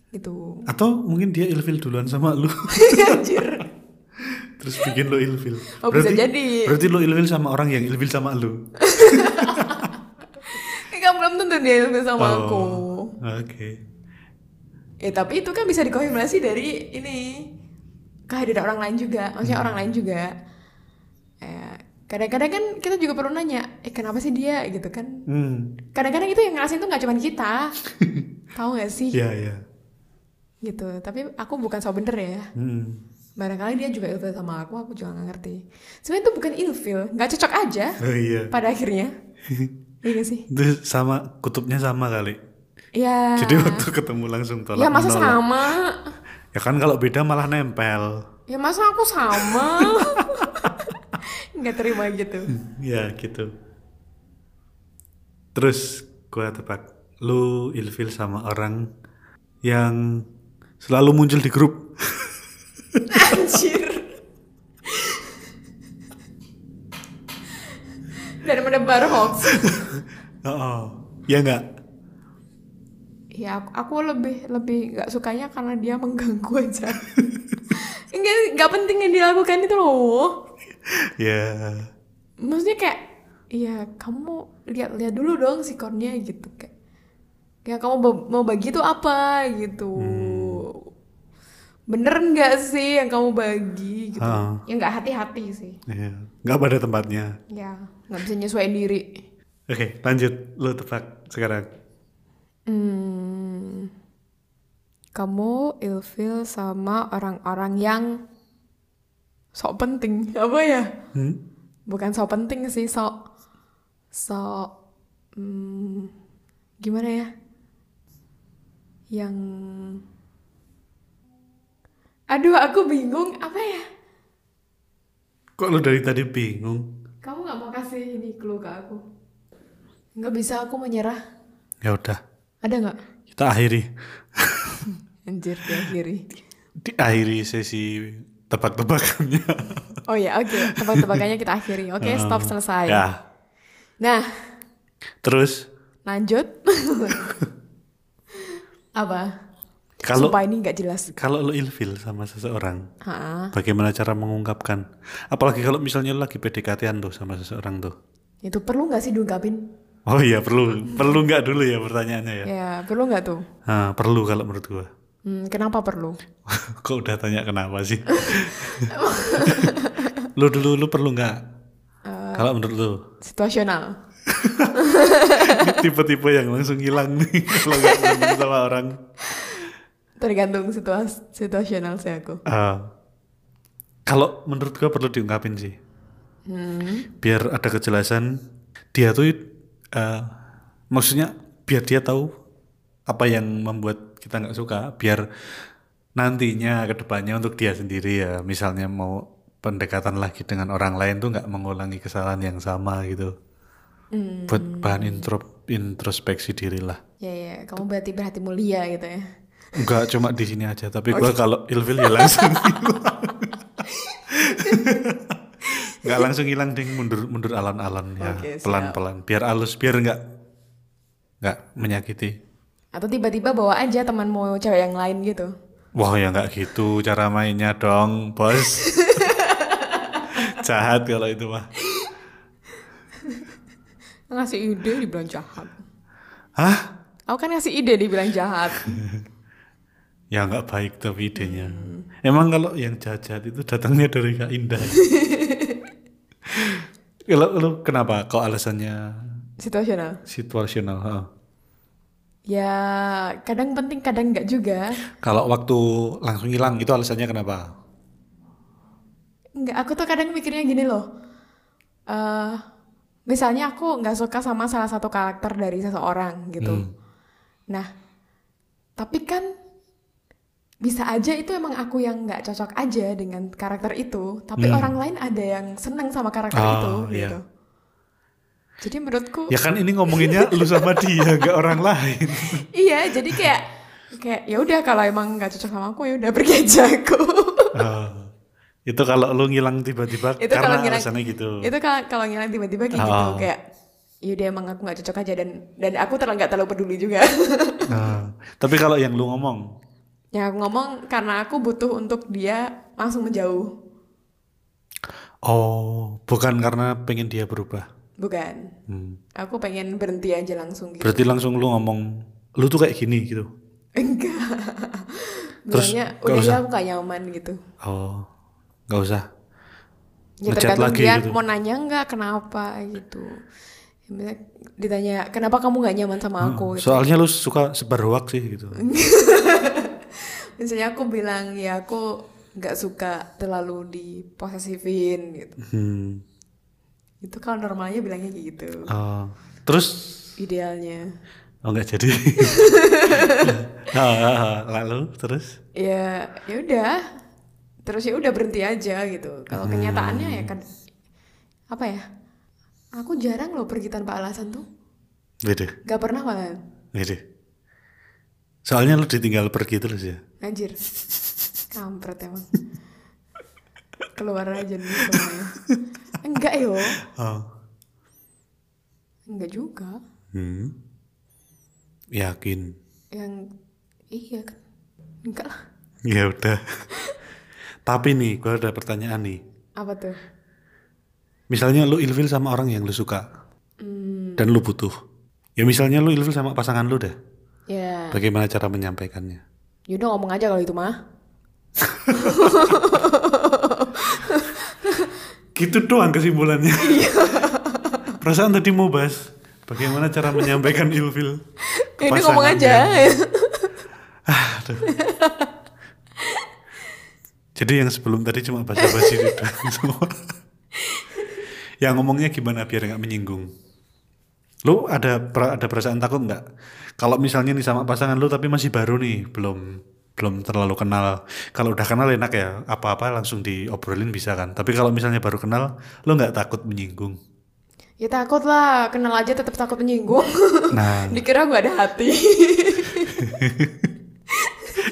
S2: gitu
S1: Atau mungkin dia ilfil duluan sama lu.
S2: anjir
S1: Terus bikin lo ilfil.
S2: Oh, bisa jadi.
S1: Berarti lo ilfil sama orang yang ilfil sama lu.
S2: kan belum tentu dia ilfil sama
S1: Oh,
S2: aku
S1: Oke.
S2: ya tapi itu kan bisa dikonfirmasi dari ini kehadiran orang lain juga maksudnya orang lain juga Eh, kadang-kadang kan kita juga perlu nanya eh kenapa sih dia gitu kan
S1: Hmm.
S2: kadang-kadang itu yang ngerasain tuh nggak cuma kita tahu nggak sih
S1: Iya, iya.
S2: Gitu tapi aku bukan so bener ya
S1: Hmm.
S2: barangkali dia juga ilfil sama aku aku juga nggak ngerti sebenarnya itu bukan ilfil nggak cocok aja
S1: Oh iya.
S2: pada akhirnya iya gak sih
S1: Itu sama kutubnya sama kali.
S2: ya
S1: Jadi waktu ketemu langsung tolak
S2: ya masa
S1: menolak.
S2: sama
S1: Ya kan kalau beda malah nempel.
S2: ya masa aku sama nggak terima gitu
S1: Ya gitu. Terus gua tebak lu ilfil sama orang yang selalu muncul di grup.
S2: anjir dan menebar hoax
S1: Oh, ya enggak?
S2: Ya aku, aku lebih lebih nggak sukanya karena dia mengganggu aja. Enggak nggak penting yang dilakukan itu loh.
S1: Ya.
S2: Maksudnya kayak ya kamu lihat-lihat dulu dong sikonnya gitu kayak. Ya kamu mau bagi itu apa gitu. Bener nggak sih yang kamu bagi gitu?
S1: Ah.
S2: Ya nggak hati-hati sih.
S1: Ya, nggak pada tempatnya.
S2: Ya nggak bisa nyesuaiin diri.
S1: Oke, lanjut. Lu tebak sekarang.
S2: Hmm, kamu ilfil sama orang-orang yang sok penting apa ya?
S1: Hmm?
S2: Bukan sok penting sih, sok sok hmm, gimana ya? Yang aduh aku bingung apa ya?
S1: Kok lu dari tadi bingung?
S2: Kamu nggak mau kasih ini clue ke aku? Nggak bisa aku menyerah.
S1: Ya udah,
S2: Ada nggak?
S1: kita akhiri.
S2: Anjir diakhiri.
S1: Diakhiri sesi tebak-tebakannya.
S2: Oh ya, oke. Tebak-tebakannya kita akhiri. Oke, stop selesai.
S1: Ya.
S2: Nah,
S1: Terus
S2: lanjut. Apa?
S1: Kalau
S2: Sumpah ini nggak jelas.
S1: kalau lu ilfil sama seseorang,
S2: Ha,
S1: bagaimana cara mengungkapkan? Apalagi kalau misalnya lu lagi PDKT-an tuh sama seseorang tuh.
S2: itu perlu nggak sih diungkapin?
S1: Oh iya perlu perlu nggak dulu ya pertanyaannya ya.
S2: Ya, perlu nggak tuh?
S1: Nah, perlu kalau menurut gua.
S2: Hmm, kenapa perlu?
S1: Kok udah tanya kenapa sih? lu dulu lu perlu nggak? kalau menurut lu?
S2: Situasional.
S1: Tipe-tipe yang langsung hilang nih kalau nggak sama orang.
S2: Tergantung situas situasional sih aku.
S1: Ah. kalau menurut gua perlu diungkapin sih. Biar ada kejelasan dia tuh eh, maksudnya biar dia tahu apa yang membuat kita nggak suka biar nantinya ke depannya untuk dia sendiri ya misalnya mau pendekatan lagi dengan orang lain tuh nggak mengulangi kesalahan yang sama gitu buat bahan intro introspeksi diri lah
S2: Ya ya, kamu berarti berhati mulia gitu ya.
S1: Nggak cuma di sini aja tapi gua kalau ilfil ya langsung hilang nggak langsung hilang ding mundur mundur alon-alon ya
S2: siap.
S1: pelan-pelan biar halus biar nggak nggak menyakiti
S2: Atau tiba-tiba bawa aja temanmu cewek yang lain gitu.
S1: Wah ya nggak gitu cara mainnya dong bos Jahat kalau itu mah
S2: Ngasih ide dibilang jahat.
S1: Hah?
S2: Aku kan ngasih ide dibilang jahat.
S1: Ya nggak baik tapi idenya Emang kalau yang jahat-jahat itu datangnya dari Kak Indah Kalau lu kenapa kok alasannya
S2: Situasional.
S1: situasional? ha?
S2: Ya, kadang penting, kadang enggak juga.
S1: Kalau waktu langsung hilang itu alasannya kenapa?
S2: Enggak, aku tuh kadang mikirnya gini loh. eh misalnya aku nggak suka sama salah satu karakter dari seseorang gitu. Nah, tapi kan bisa aja itu emang aku yang nggak cocok aja dengan karakter itu, tapi orang lain ada yang seneng sama karakter
S1: Oh,
S2: itu
S1: iya.
S2: gitu. Jadi menurutku
S1: Ya kan ini ngomonginnya lu sama dia nggak orang lain.
S2: iya, jadi kayak kayak ya udah kalau emang nggak cocok sama aku ya udah pergi aja aku.
S1: Oh. Itu kalau lu ngilang tiba-tiba
S2: itu
S1: karena
S2: kalau ngilang
S1: alasannya gitu.
S2: itu kalau kalau ngilang tiba-tiba kayak gitu
S1: Oh.
S2: kayak yaudah emang aku nggak cocok aja dan dan aku terlalu nggak terlalu peduli juga
S1: Nah, tapi kalau yang lu ngomong,
S2: yang aku ngomong karena aku butuh untuk dia langsung menjauh
S1: oh, bukan karena pengen dia berubah.
S2: bukan
S1: Hmm.
S2: aku pengen berhenti aja langsung gitu
S1: Berarti langsung lu ngomong, lu tuh kayak gini gitu.
S2: enggak
S1: Terus
S2: bilangnya udah
S1: usah?
S2: ya aku gak nyaman gitu
S1: Oh, nggak usah.
S2: ya tergantung
S1: lagi
S2: dia
S1: gitu.
S2: mau nanya nggak kenapa gitu Ya, misalnya ditanya kenapa kamu nggak nyaman sama aku gitu.
S1: Soalnya lu suka sebar hoax sih gitu.
S2: misalnya aku bilang ya aku nggak suka terlalu diposesifin gitu
S1: Hmm.
S2: itu kalau normalnya bilangnya kayak gitu
S1: Oh, terus
S2: idealnya
S1: oh nggak jadi. Ah, ah, ah. lalu terus?
S2: ya ya udah terus ya udah berhenti aja gitu kalau kenyataannya ya kan apa ya aku jarang loh pergi tanpa alasan tuh
S1: Beda,
S2: gak pernah malah
S1: beda. Soalnya lu ditinggal pergi terus ya.
S2: anjir kampret emang keluar aja nih semuanya enggak yo
S1: Oh.
S2: enggak juga
S1: Hmm. Yakin.
S2: yang iya kan enggak lah
S1: Ya udah. Tapi nih, gua ada pertanyaan nih.
S2: apa tuh
S1: Misalnya lu ilfil sama orang yang lu suka dan lu butuh. Ya misalnya lu ilfil sama pasangan lu deh.
S2: Ya
S1: Bagaimana cara menyampaikannya?
S2: yaudah ngomong aja kalau itu mah
S1: Gitu doang kesimpulannya. Perasaan tadi mau bahas bagaimana cara menyampaikan ilfil. ke
S2: ini ngomong
S1: pasangannya.
S2: aja
S1: Aduh. Jadi yang sebelum tadi cuma basa-basi doang semua. Yang ngomongnya gimana biar nggak menyinggung? Lu ada ada perasaan takut nggak? Kalau misalnya nih sama pasangan lu tapi masih baru nih, belum belum terlalu kenal. Kalau udah kenal enak ya, apa-apa langsung diobrolin bisa kan. Tapi kalau misalnya baru kenal, lu nggak takut menyinggung?
S2: Ya takut lah, kenal aja tetap takut menyinggung.
S1: Nah,
S2: Dikira gue ada hati.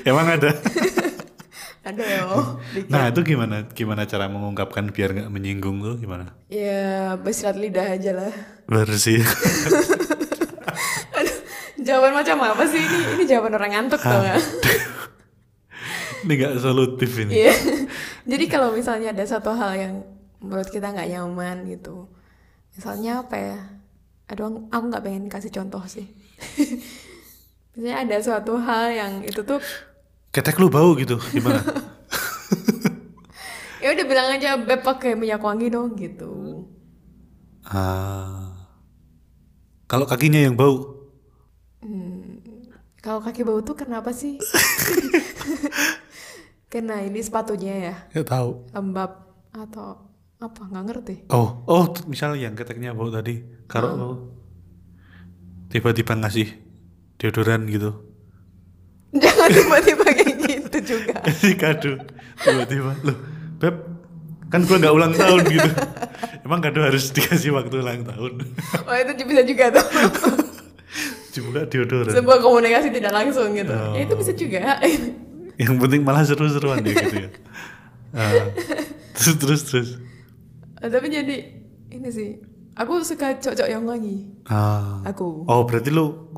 S1: emang ada.
S2: ada. Dikira.
S1: Nah itu gimana? Gimana cara mengungkapkan biar nggak menyinggung tuh gimana?
S2: Ya bersilat lidah aja lah.
S1: Bersih.
S2: Jawaban macam apa sih ini? Ini jawaban orang ngantuk tau gak?
S1: Ini nggak solutif ini.
S2: Iya. Jadi kalau misalnya ada satu hal yang menurut kita nggak nyaman gitu, misalnya apa ya? aduh aku nggak pengen kasih contoh sih misalnya ada suatu hal yang itu tuh
S1: ketek lu bau gitu gimana?
S2: Ya udah bilang aja beb pakai minyak wangi dong gitu.
S1: Ah. Kalau kakinya yang bau?
S2: Kalau kaki bau tuh kenapa sih? Karena ini sepatunya ya?
S1: Ya tahu.
S2: Lembab atau apa? Nggak ngerti.
S1: Oh oh t- misal yang keteknya bau tadi kalau
S2: Ah.
S1: lu tiba-tiba ngasih deodoran gitu
S2: jangan tiba-tiba kayak gitu juga.
S1: Kasih kado tiba-tiba. Loh beb kan gua nggak ulang tahun gitu. Emang kado harus dikasih waktu ulang tahun.
S2: Oh itu bisa juga tuh.
S1: Dibuka deodoran
S2: sebuah komunikasi tidak langsung gitu.
S1: Oh.
S2: ya itu bisa juga.
S1: Yang penting malah seru-seruan ya gitu ya. Ah, terus terus terus.
S2: Tapi jadi ini sih aku suka cocok yang wangi.
S1: Ah.
S2: Aku.
S1: Oh berarti lu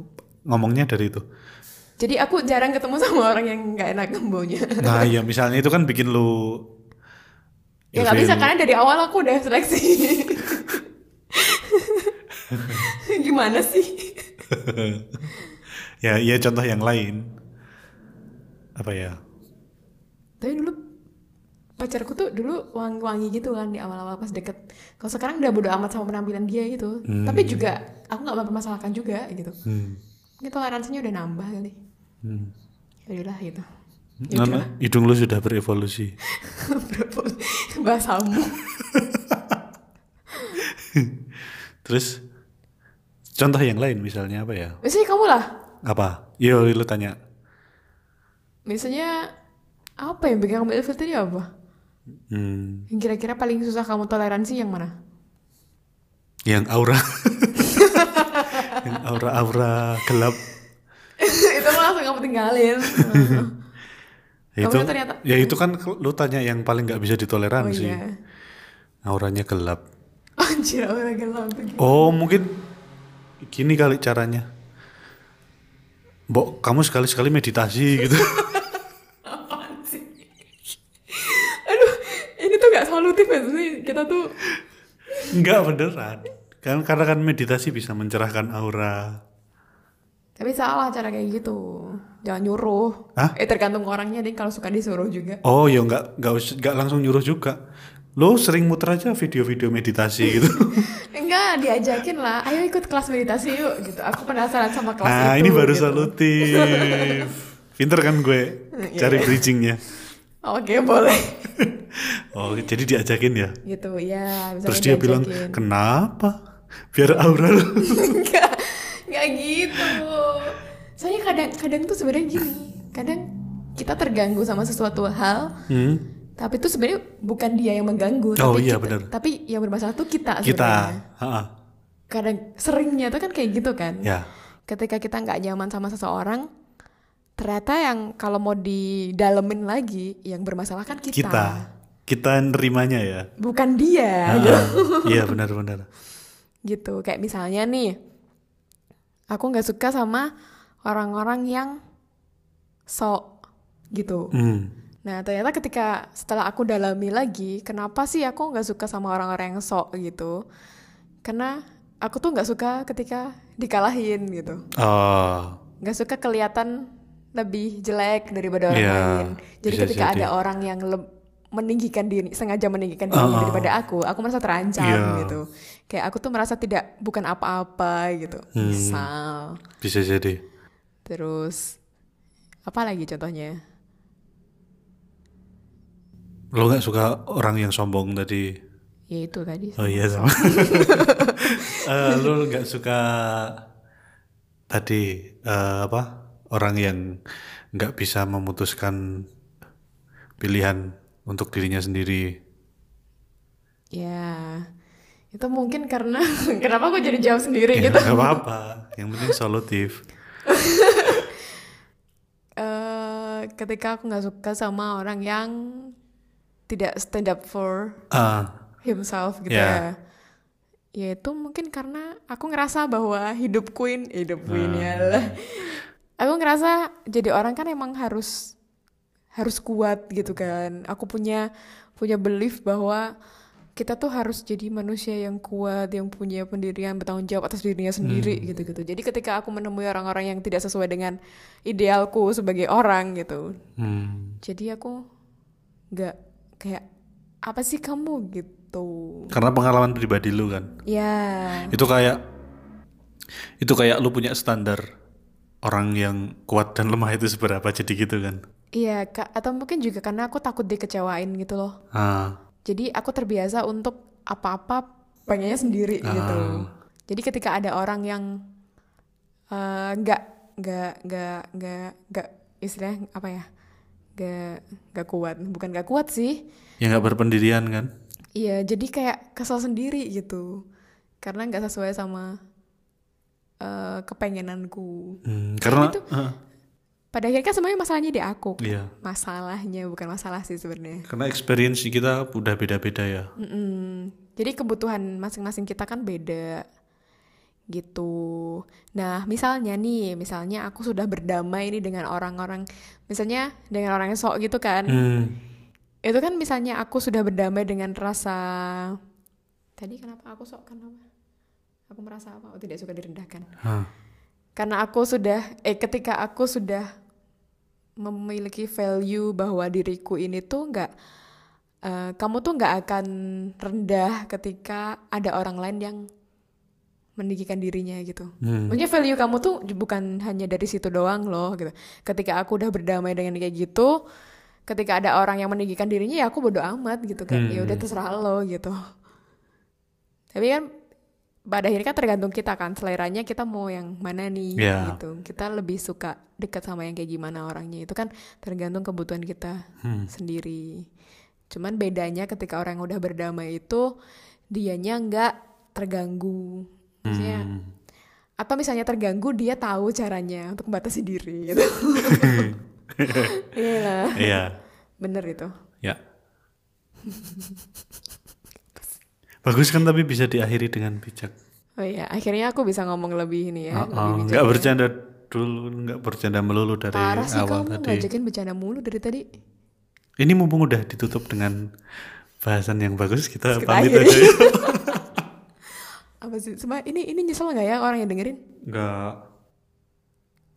S1: ngomongnya dari itu
S2: jadi aku jarang ketemu sama orang yang nggak enak baunya
S1: nah ya misalnya itu kan bikin lu
S2: ya nggak bisa karena dari awal aku udah seleksi. Gimana sih?
S1: Ya ya contoh yang lain. Apa ya?
S2: Tapi dulu pacarku tuh dulu wangi-wangi gitu kan di awal-awal pas deket. Kalau sekarang udah bodo amat sama penampilan dia gitu. Tapi juga aku nggak mempermasalahkan juga gitu.
S1: Hmm.
S2: ini toleransinya udah nambah kali
S1: Hmm.
S2: ya udahlah gitu.
S1: Nama, hidung lu sudah berevolusi.
S2: Bahasamu.
S1: Terus contoh yang lain misalnya apa ya?
S2: Biasanya kamu lah.
S1: Apa? Yo lu tanya.
S2: Biasanya apa yang bikin kamu ilfil tadi apa?
S1: Hmm,
S2: yang kira-kira paling susah kamu toleransi yang mana?
S1: Yang aura. Yang aura-aura gelap
S2: kamu tinggalin
S1: Ya itu
S2: kan ternyata-
S1: ya itu kan lu tanya yang paling nggak bisa
S2: oh
S1: ditoleransi
S2: iya.
S1: Auranya gelap.
S2: Anjir orang gelap
S1: oh mungkin gini kali caranya. Mbok kamu sekali-sekali meditasi gitu.
S2: Apaan sih? Aduh, ini tuh gak solutif ya sih. Kita tuh
S1: Enggak beneran. Kan karena kan meditasi bisa mencerahkan aura
S2: tapi salah cara kayak gitu. Jangan nyuruh.
S1: Hah?
S2: Eh tergantung orangnya deh kalau suka disuruh juga.
S1: oh ya nggak nggak langsung nyuruh juga lo sering muter aja video-video meditasi gitu
S2: Enggak, diajakin lah. Ayo ikut kelas meditasi yuk gitu. Aku penasaran sama kelas
S1: nah
S2: itu.
S1: ini baru
S2: gitu.
S1: solutif pinter kan gue
S2: Iya.
S1: cari bridgingnya
S2: Oke, boleh.
S1: oh jadi diajakin ya
S2: gitu, ya.
S1: terus dia bilang kenapa biar aura lo
S2: Enggak, enggak gitu. Soalnya kadang-kadang tuh sebenarnya gini. Kadang kita terganggu sama sesuatu hal,
S1: hmm?
S2: tapi itu sebenarnya bukan dia yang mengganggu.
S1: Oh,
S2: tapi
S1: iya,
S2: kita-
S1: benar.
S2: Tapi yang bermasalah tuh kita.
S1: kita.
S2: Kadang seringnya tuh kan kayak gitu kan.
S1: ya
S2: Ketika kita nggak nyaman sama seseorang, ternyata yang kalau mau didalemin lagi, yang bermasalah kan kita.
S1: kita kita nerimanya ya
S2: Bukan dia.
S1: Iya benar-benar
S2: gitu kayak misalnya nih aku nggak suka sama orang-orang yang sok gitu
S1: hmm.
S2: nah ternyata ketika setelah aku dalami lagi kenapa sih aku nggak suka sama orang-orang yang sok gitu karena aku tuh nggak suka ketika dikalahin gitu
S1: oh
S2: nggak suka kelihatan lebih jelek daripada orang
S1: Iya,
S2: lain jadi
S1: bisa
S2: ketika
S1: jadi.
S2: ada orang yang meninggikan diri sengaja meninggikan dirinya
S1: Oh.
S2: daripada aku aku merasa terancam
S1: Iya.
S2: gitu kayak aku tuh merasa tidak bukan apa-apa gitu
S1: Hmm.
S2: misal
S1: bisa jadi
S2: terus apa lagi contohnya?
S1: Lo nggak suka orang yang sombong tadi?
S2: Ya itu tadi
S1: oh iya sama. Eh, lo nggak suka tadi eh, apa orang yang nggak bisa memutuskan pilihan untuk dirinya sendiri?
S2: Ya itu mungkin karena kenapa aku jadi jawab sendiri
S1: ya
S2: gitu?
S1: nggak apa-apa. Yang penting solutif
S2: ketika aku nggak suka sama orang yang tidak stand up for
S1: ah
S2: himself gitu
S1: Ya.
S2: ya. Ya itu mungkin karena aku ngerasa bahwa hidup queen, hidup queen ya lah. Aku ngerasa jadi orang kan emang harus harus kuat gitu kan. Aku punya punya belief bahwa kita tuh harus jadi manusia yang kuat, yang punya pendirian, bertanggung jawab atas dirinya sendiri
S1: Hmm.
S2: gitu-gitu. Jadi ketika aku menemui orang-orang yang tidak sesuai dengan idealku sebagai orang gitu,
S1: Hmm.
S2: jadi aku nggak kayak apa sih kamu gitu.
S1: Karena pengalaman pribadi lu kan.
S2: Ya,
S1: Itu kayak itu kayak lu punya standar orang yang kuat dan lemah itu seberapa jadi gitu kan.
S2: iya Kak. atau mungkin juga karena aku takut dikecewain gitu loh.
S1: Ah.
S2: Jadi aku terbiasa untuk apa-apa pengennya sendiri gitu. Jadi ketika ada orang yang eh, nggak nggak nggak nggak nggak istilahnya apa ya nggak nggak kuat. Bukan nggak kuat sih.
S1: Ya nggak berpendirian kan.
S2: iya jadi kayak kesel sendiri gitu. Karena nggak sesuai sama eh, kepengenanku.
S1: Hmm, karena
S2: itu-
S1: ah,
S2: pada akhirnya kan semuanya masalahnya di aku
S1: iya.
S2: masalahnya bukan masalah sih sebenarnya
S1: Karena experience kita udah beda-beda ya.
S2: Mm-mm. Jadi kebutuhan masing-masing kita kan beda gitu. Nah, misalnya nih, misalnya aku sudah berdamai nih dengan orang-orang, misalnya dengan orang yang sok gitu kan.
S1: Hmm.
S2: Itu kan misalnya aku sudah berdamai dengan rasa Tadi kenapa aku sok kenapa? Aku merasa apa? Oh, tidak suka direndahkan.
S1: Hah.
S2: Karena aku sudah eh ketika aku sudah memiliki value bahwa diriku ini tuh nggak eh, kamu tuh nggak akan rendah ketika ada orang lain yang meninggikan dirinya gitu.
S1: Hmm.
S2: Maksudnya value kamu tuh bukan hanya dari situ doang loh gitu. Ketika aku udah berdamai dengan kayak gitu, ketika ada orang yang meninggikan dirinya ya aku bodo amat gitu kan. Ya udah terserah lo gitu. Tapi kan pada akhirnya kan tergantung kita kan seleranya kita mau yang mana nih
S1: Iya.
S2: gitu. Kita lebih suka dekat sama yang kayak gimana orangnya. Itu kan tergantung kebutuhan kita sendiri. Cuman bedanya ketika orang yang udah berdamai itu dianya nggak terganggu. Maksudnya
S1: Hmm.
S2: atau misalnya terganggu dia tahu caranya untuk membatasi diri gitu. Iya.
S1: Iya.
S2: Bener itu.
S1: Ya. Bagus kan tapi bisa diakhiri dengan bijak.
S2: Oh iya, akhirnya aku bisa ngomong lebih ini ya.
S1: Oh,
S2: lebih
S1: oh, nggak
S2: ya.
S1: bercanda dulu, nggak bercanda melulu dari
S2: Parah sih
S1: awal
S2: kamu
S1: tadi.
S2: ngajakin bercanda mulu dari tadi.
S1: Ini mumpung udah ditutup dengan bahasan yang bagus, kita
S2: Kita
S1: pamit aja.
S2: Apa sih? Sema, ini ini nyesel nggak ya orang yang dengerin?
S1: Nggak,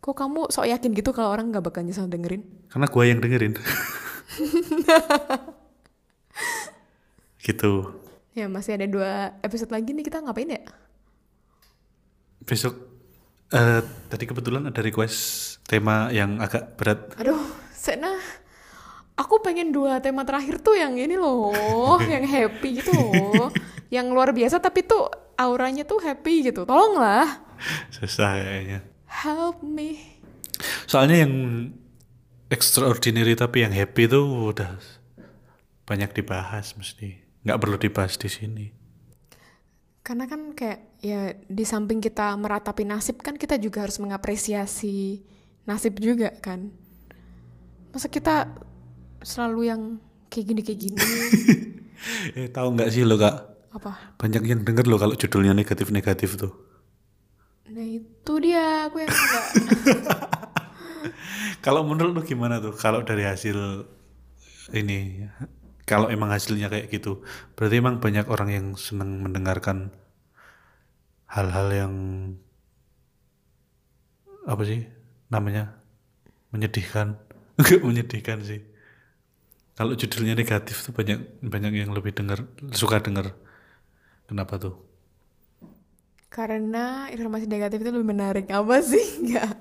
S2: Kok kamu sok yakin gitu kalau orang nggak bakal nyesel dengerin?
S1: karena gua yang dengerin. gitu.
S2: Ya masih ada dua episode lagi nih kita ngapain ya?
S1: Besok eh tadi kebetulan ada request tema yang agak berat.
S2: Aduh, Sena, aku pengen dua tema terakhir tuh yang ini loh, yang happy gitu loh, yang luar biasa tapi tuh auranya tuh happy gitu. Tolonglah,
S1: Susah kayaknya.
S2: help me.
S1: Soalnya yang extraordinary tapi yang happy tuh udah banyak dibahas mesti. Nggak perlu dibahas di sini.
S2: Karena kan kayak ya di samping kita meratapi nasib kan kita juga harus mengapresiasi nasib juga kan. Masa kita selalu yang kayak gini kayak gini
S1: Eh tahu nggak sih lo kak?
S2: apa?
S1: Banyak yang denger lo kalau judulnya negatif-negatif tuh.
S2: Nah itu dia aku yang enggak.
S1: Kalau menurut lu gimana tuh? Kalau dari hasil ini, kalau emang hasilnya kayak gitu, berarti emang banyak orang yang senang mendengarkan hal-hal yang apa sih namanya menyedihkan? Enggak menyedihkan sih. Kalau judulnya negatif tuh banyak banyak yang lebih denger suka denger. Kenapa tuh?
S2: Karena informasi negatif itu lebih menarik apa sih? Enggak.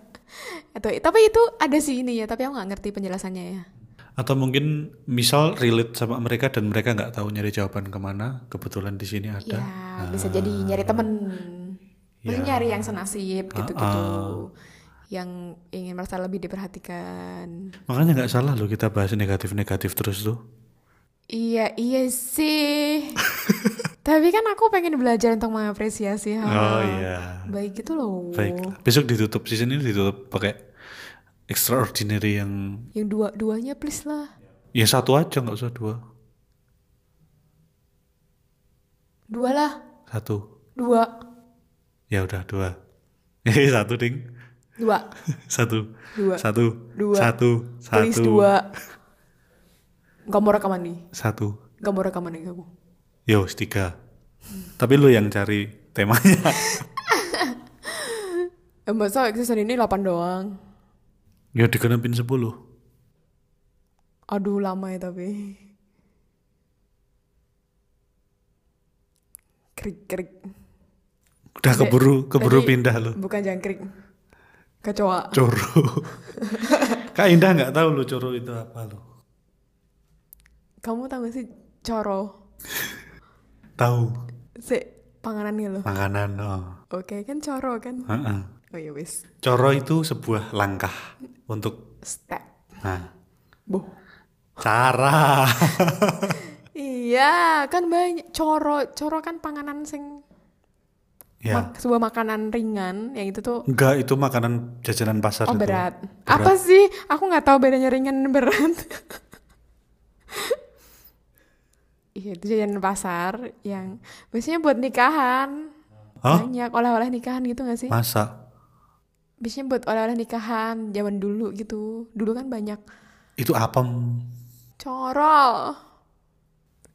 S2: Atau tapi itu ada sih ini ya, tapi aku nggak ngerti penjelasannya ya.
S1: Atau mungkin misal relate sama mereka dan mereka nggak tahu nyari jawaban ke mana, kebetulan di sini ada.
S2: Ya, bisa jadi nyari temen. Maksudnya nyari yang senasib gitu-gitu. Yang ingin merasa lebih diperhatikan.
S1: Makanya nggak salah loh kita bahas negatif-negatif terus tuh.
S2: Iya, iya sih. tapi kan aku pengen belajar untuk mengapresiasi hal
S1: Oh iya.
S2: baik gitu loh.
S1: Baik. Besok ditutup season ini ditutup pakai extraordinary yang
S2: Yang dua-duanya please lah.
S1: ya satu aja nggak usah dua.
S2: Dua lah.
S1: Satu.
S2: Dua.
S1: Ya udah dua. Eh satu ding.
S2: Dua.
S1: Satu.
S2: Dua.
S1: Satu.
S2: Dua.
S1: Satu.
S2: Please
S1: Satu.
S2: dua. Gak mau rekaman nih.
S1: Satu.
S2: Gak mau rekaman nih aku.
S1: Yo, tiga. Tapi lu yang cari temanya.
S2: Eh, masa season ini 8 doang?
S1: Ya digenepin 10.
S2: Aduh lama ya tapi. Krik krik.
S1: Udah keburu keburu
S2: tadi
S1: pindah lu.
S2: Bukan jangkrik. Kecoa.
S1: Coro. Kak Indah nggak tahu lu coro itu apa lu.
S2: Kamu tahu gak sih coro?
S1: Tahu
S2: Si panganannya loh.
S1: makanan. Oh.
S2: Oke kan coro kan?
S1: Heeh.
S2: Oh iya wis.
S1: Coro itu sebuah langkah untuk
S2: Step.
S1: nah,
S2: Boh.
S1: cara.
S2: Iya, kan banyak coro. Coro kan panganan sing
S1: ya.
S2: mak- sebuah makanan ringan yang itu tuh
S1: Enggak, itu makanan jajanan pasar
S2: oh
S1: itu.
S2: berat. Apa sih? Aku nggak tahu bedanya ringan dan berat. Iya, itu jajanan pasar yang biasanya buat nikahan.
S1: Hah?
S2: Banyak oleh-oleh nikahan gitu gak sih?
S1: Masa?
S2: Biasanya buat oleh-oleh nikahan zaman dulu gitu. Dulu kan banyak
S1: Itu apem.
S2: coro.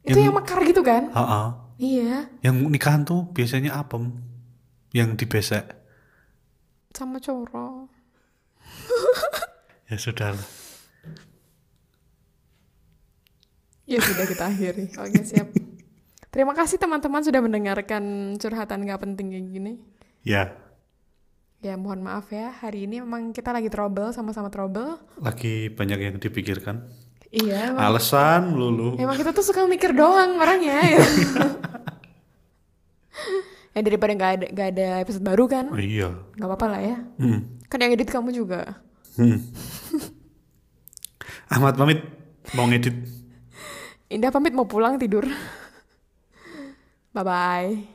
S2: Itu
S1: Yang-
S2: yang mekar gitu kan?
S1: Heeh.
S2: Iya,
S1: Yang nikahan tuh biasanya apem. Yang dibesek.
S2: sama coro.
S1: Ya sudah lah.
S2: Ya sudah kita akhiri. Oke siap. Terima kasih teman-teman sudah mendengarkan curhatan gak penting kayak gini.
S1: Ya,
S2: Ya mohon maaf ya, hari ini memang kita lagi trouble, sama-sama trouble.
S1: lagi banyak yang dipikirkan.
S2: Iya, emang,
S1: Alasan lulu.
S2: emang kita tuh suka mikir doang orangnya. Ya, ya daripada nggak ada nggak ada episode baru kan,
S1: Oh, iya.
S2: nggak apa-apa lah ya.
S1: Hmm.
S2: Kan yang edit kamu juga.
S1: Hmm. Ahmad pamit mau ngedit.
S2: Indah pamit mau pulang tidur. Bye bye.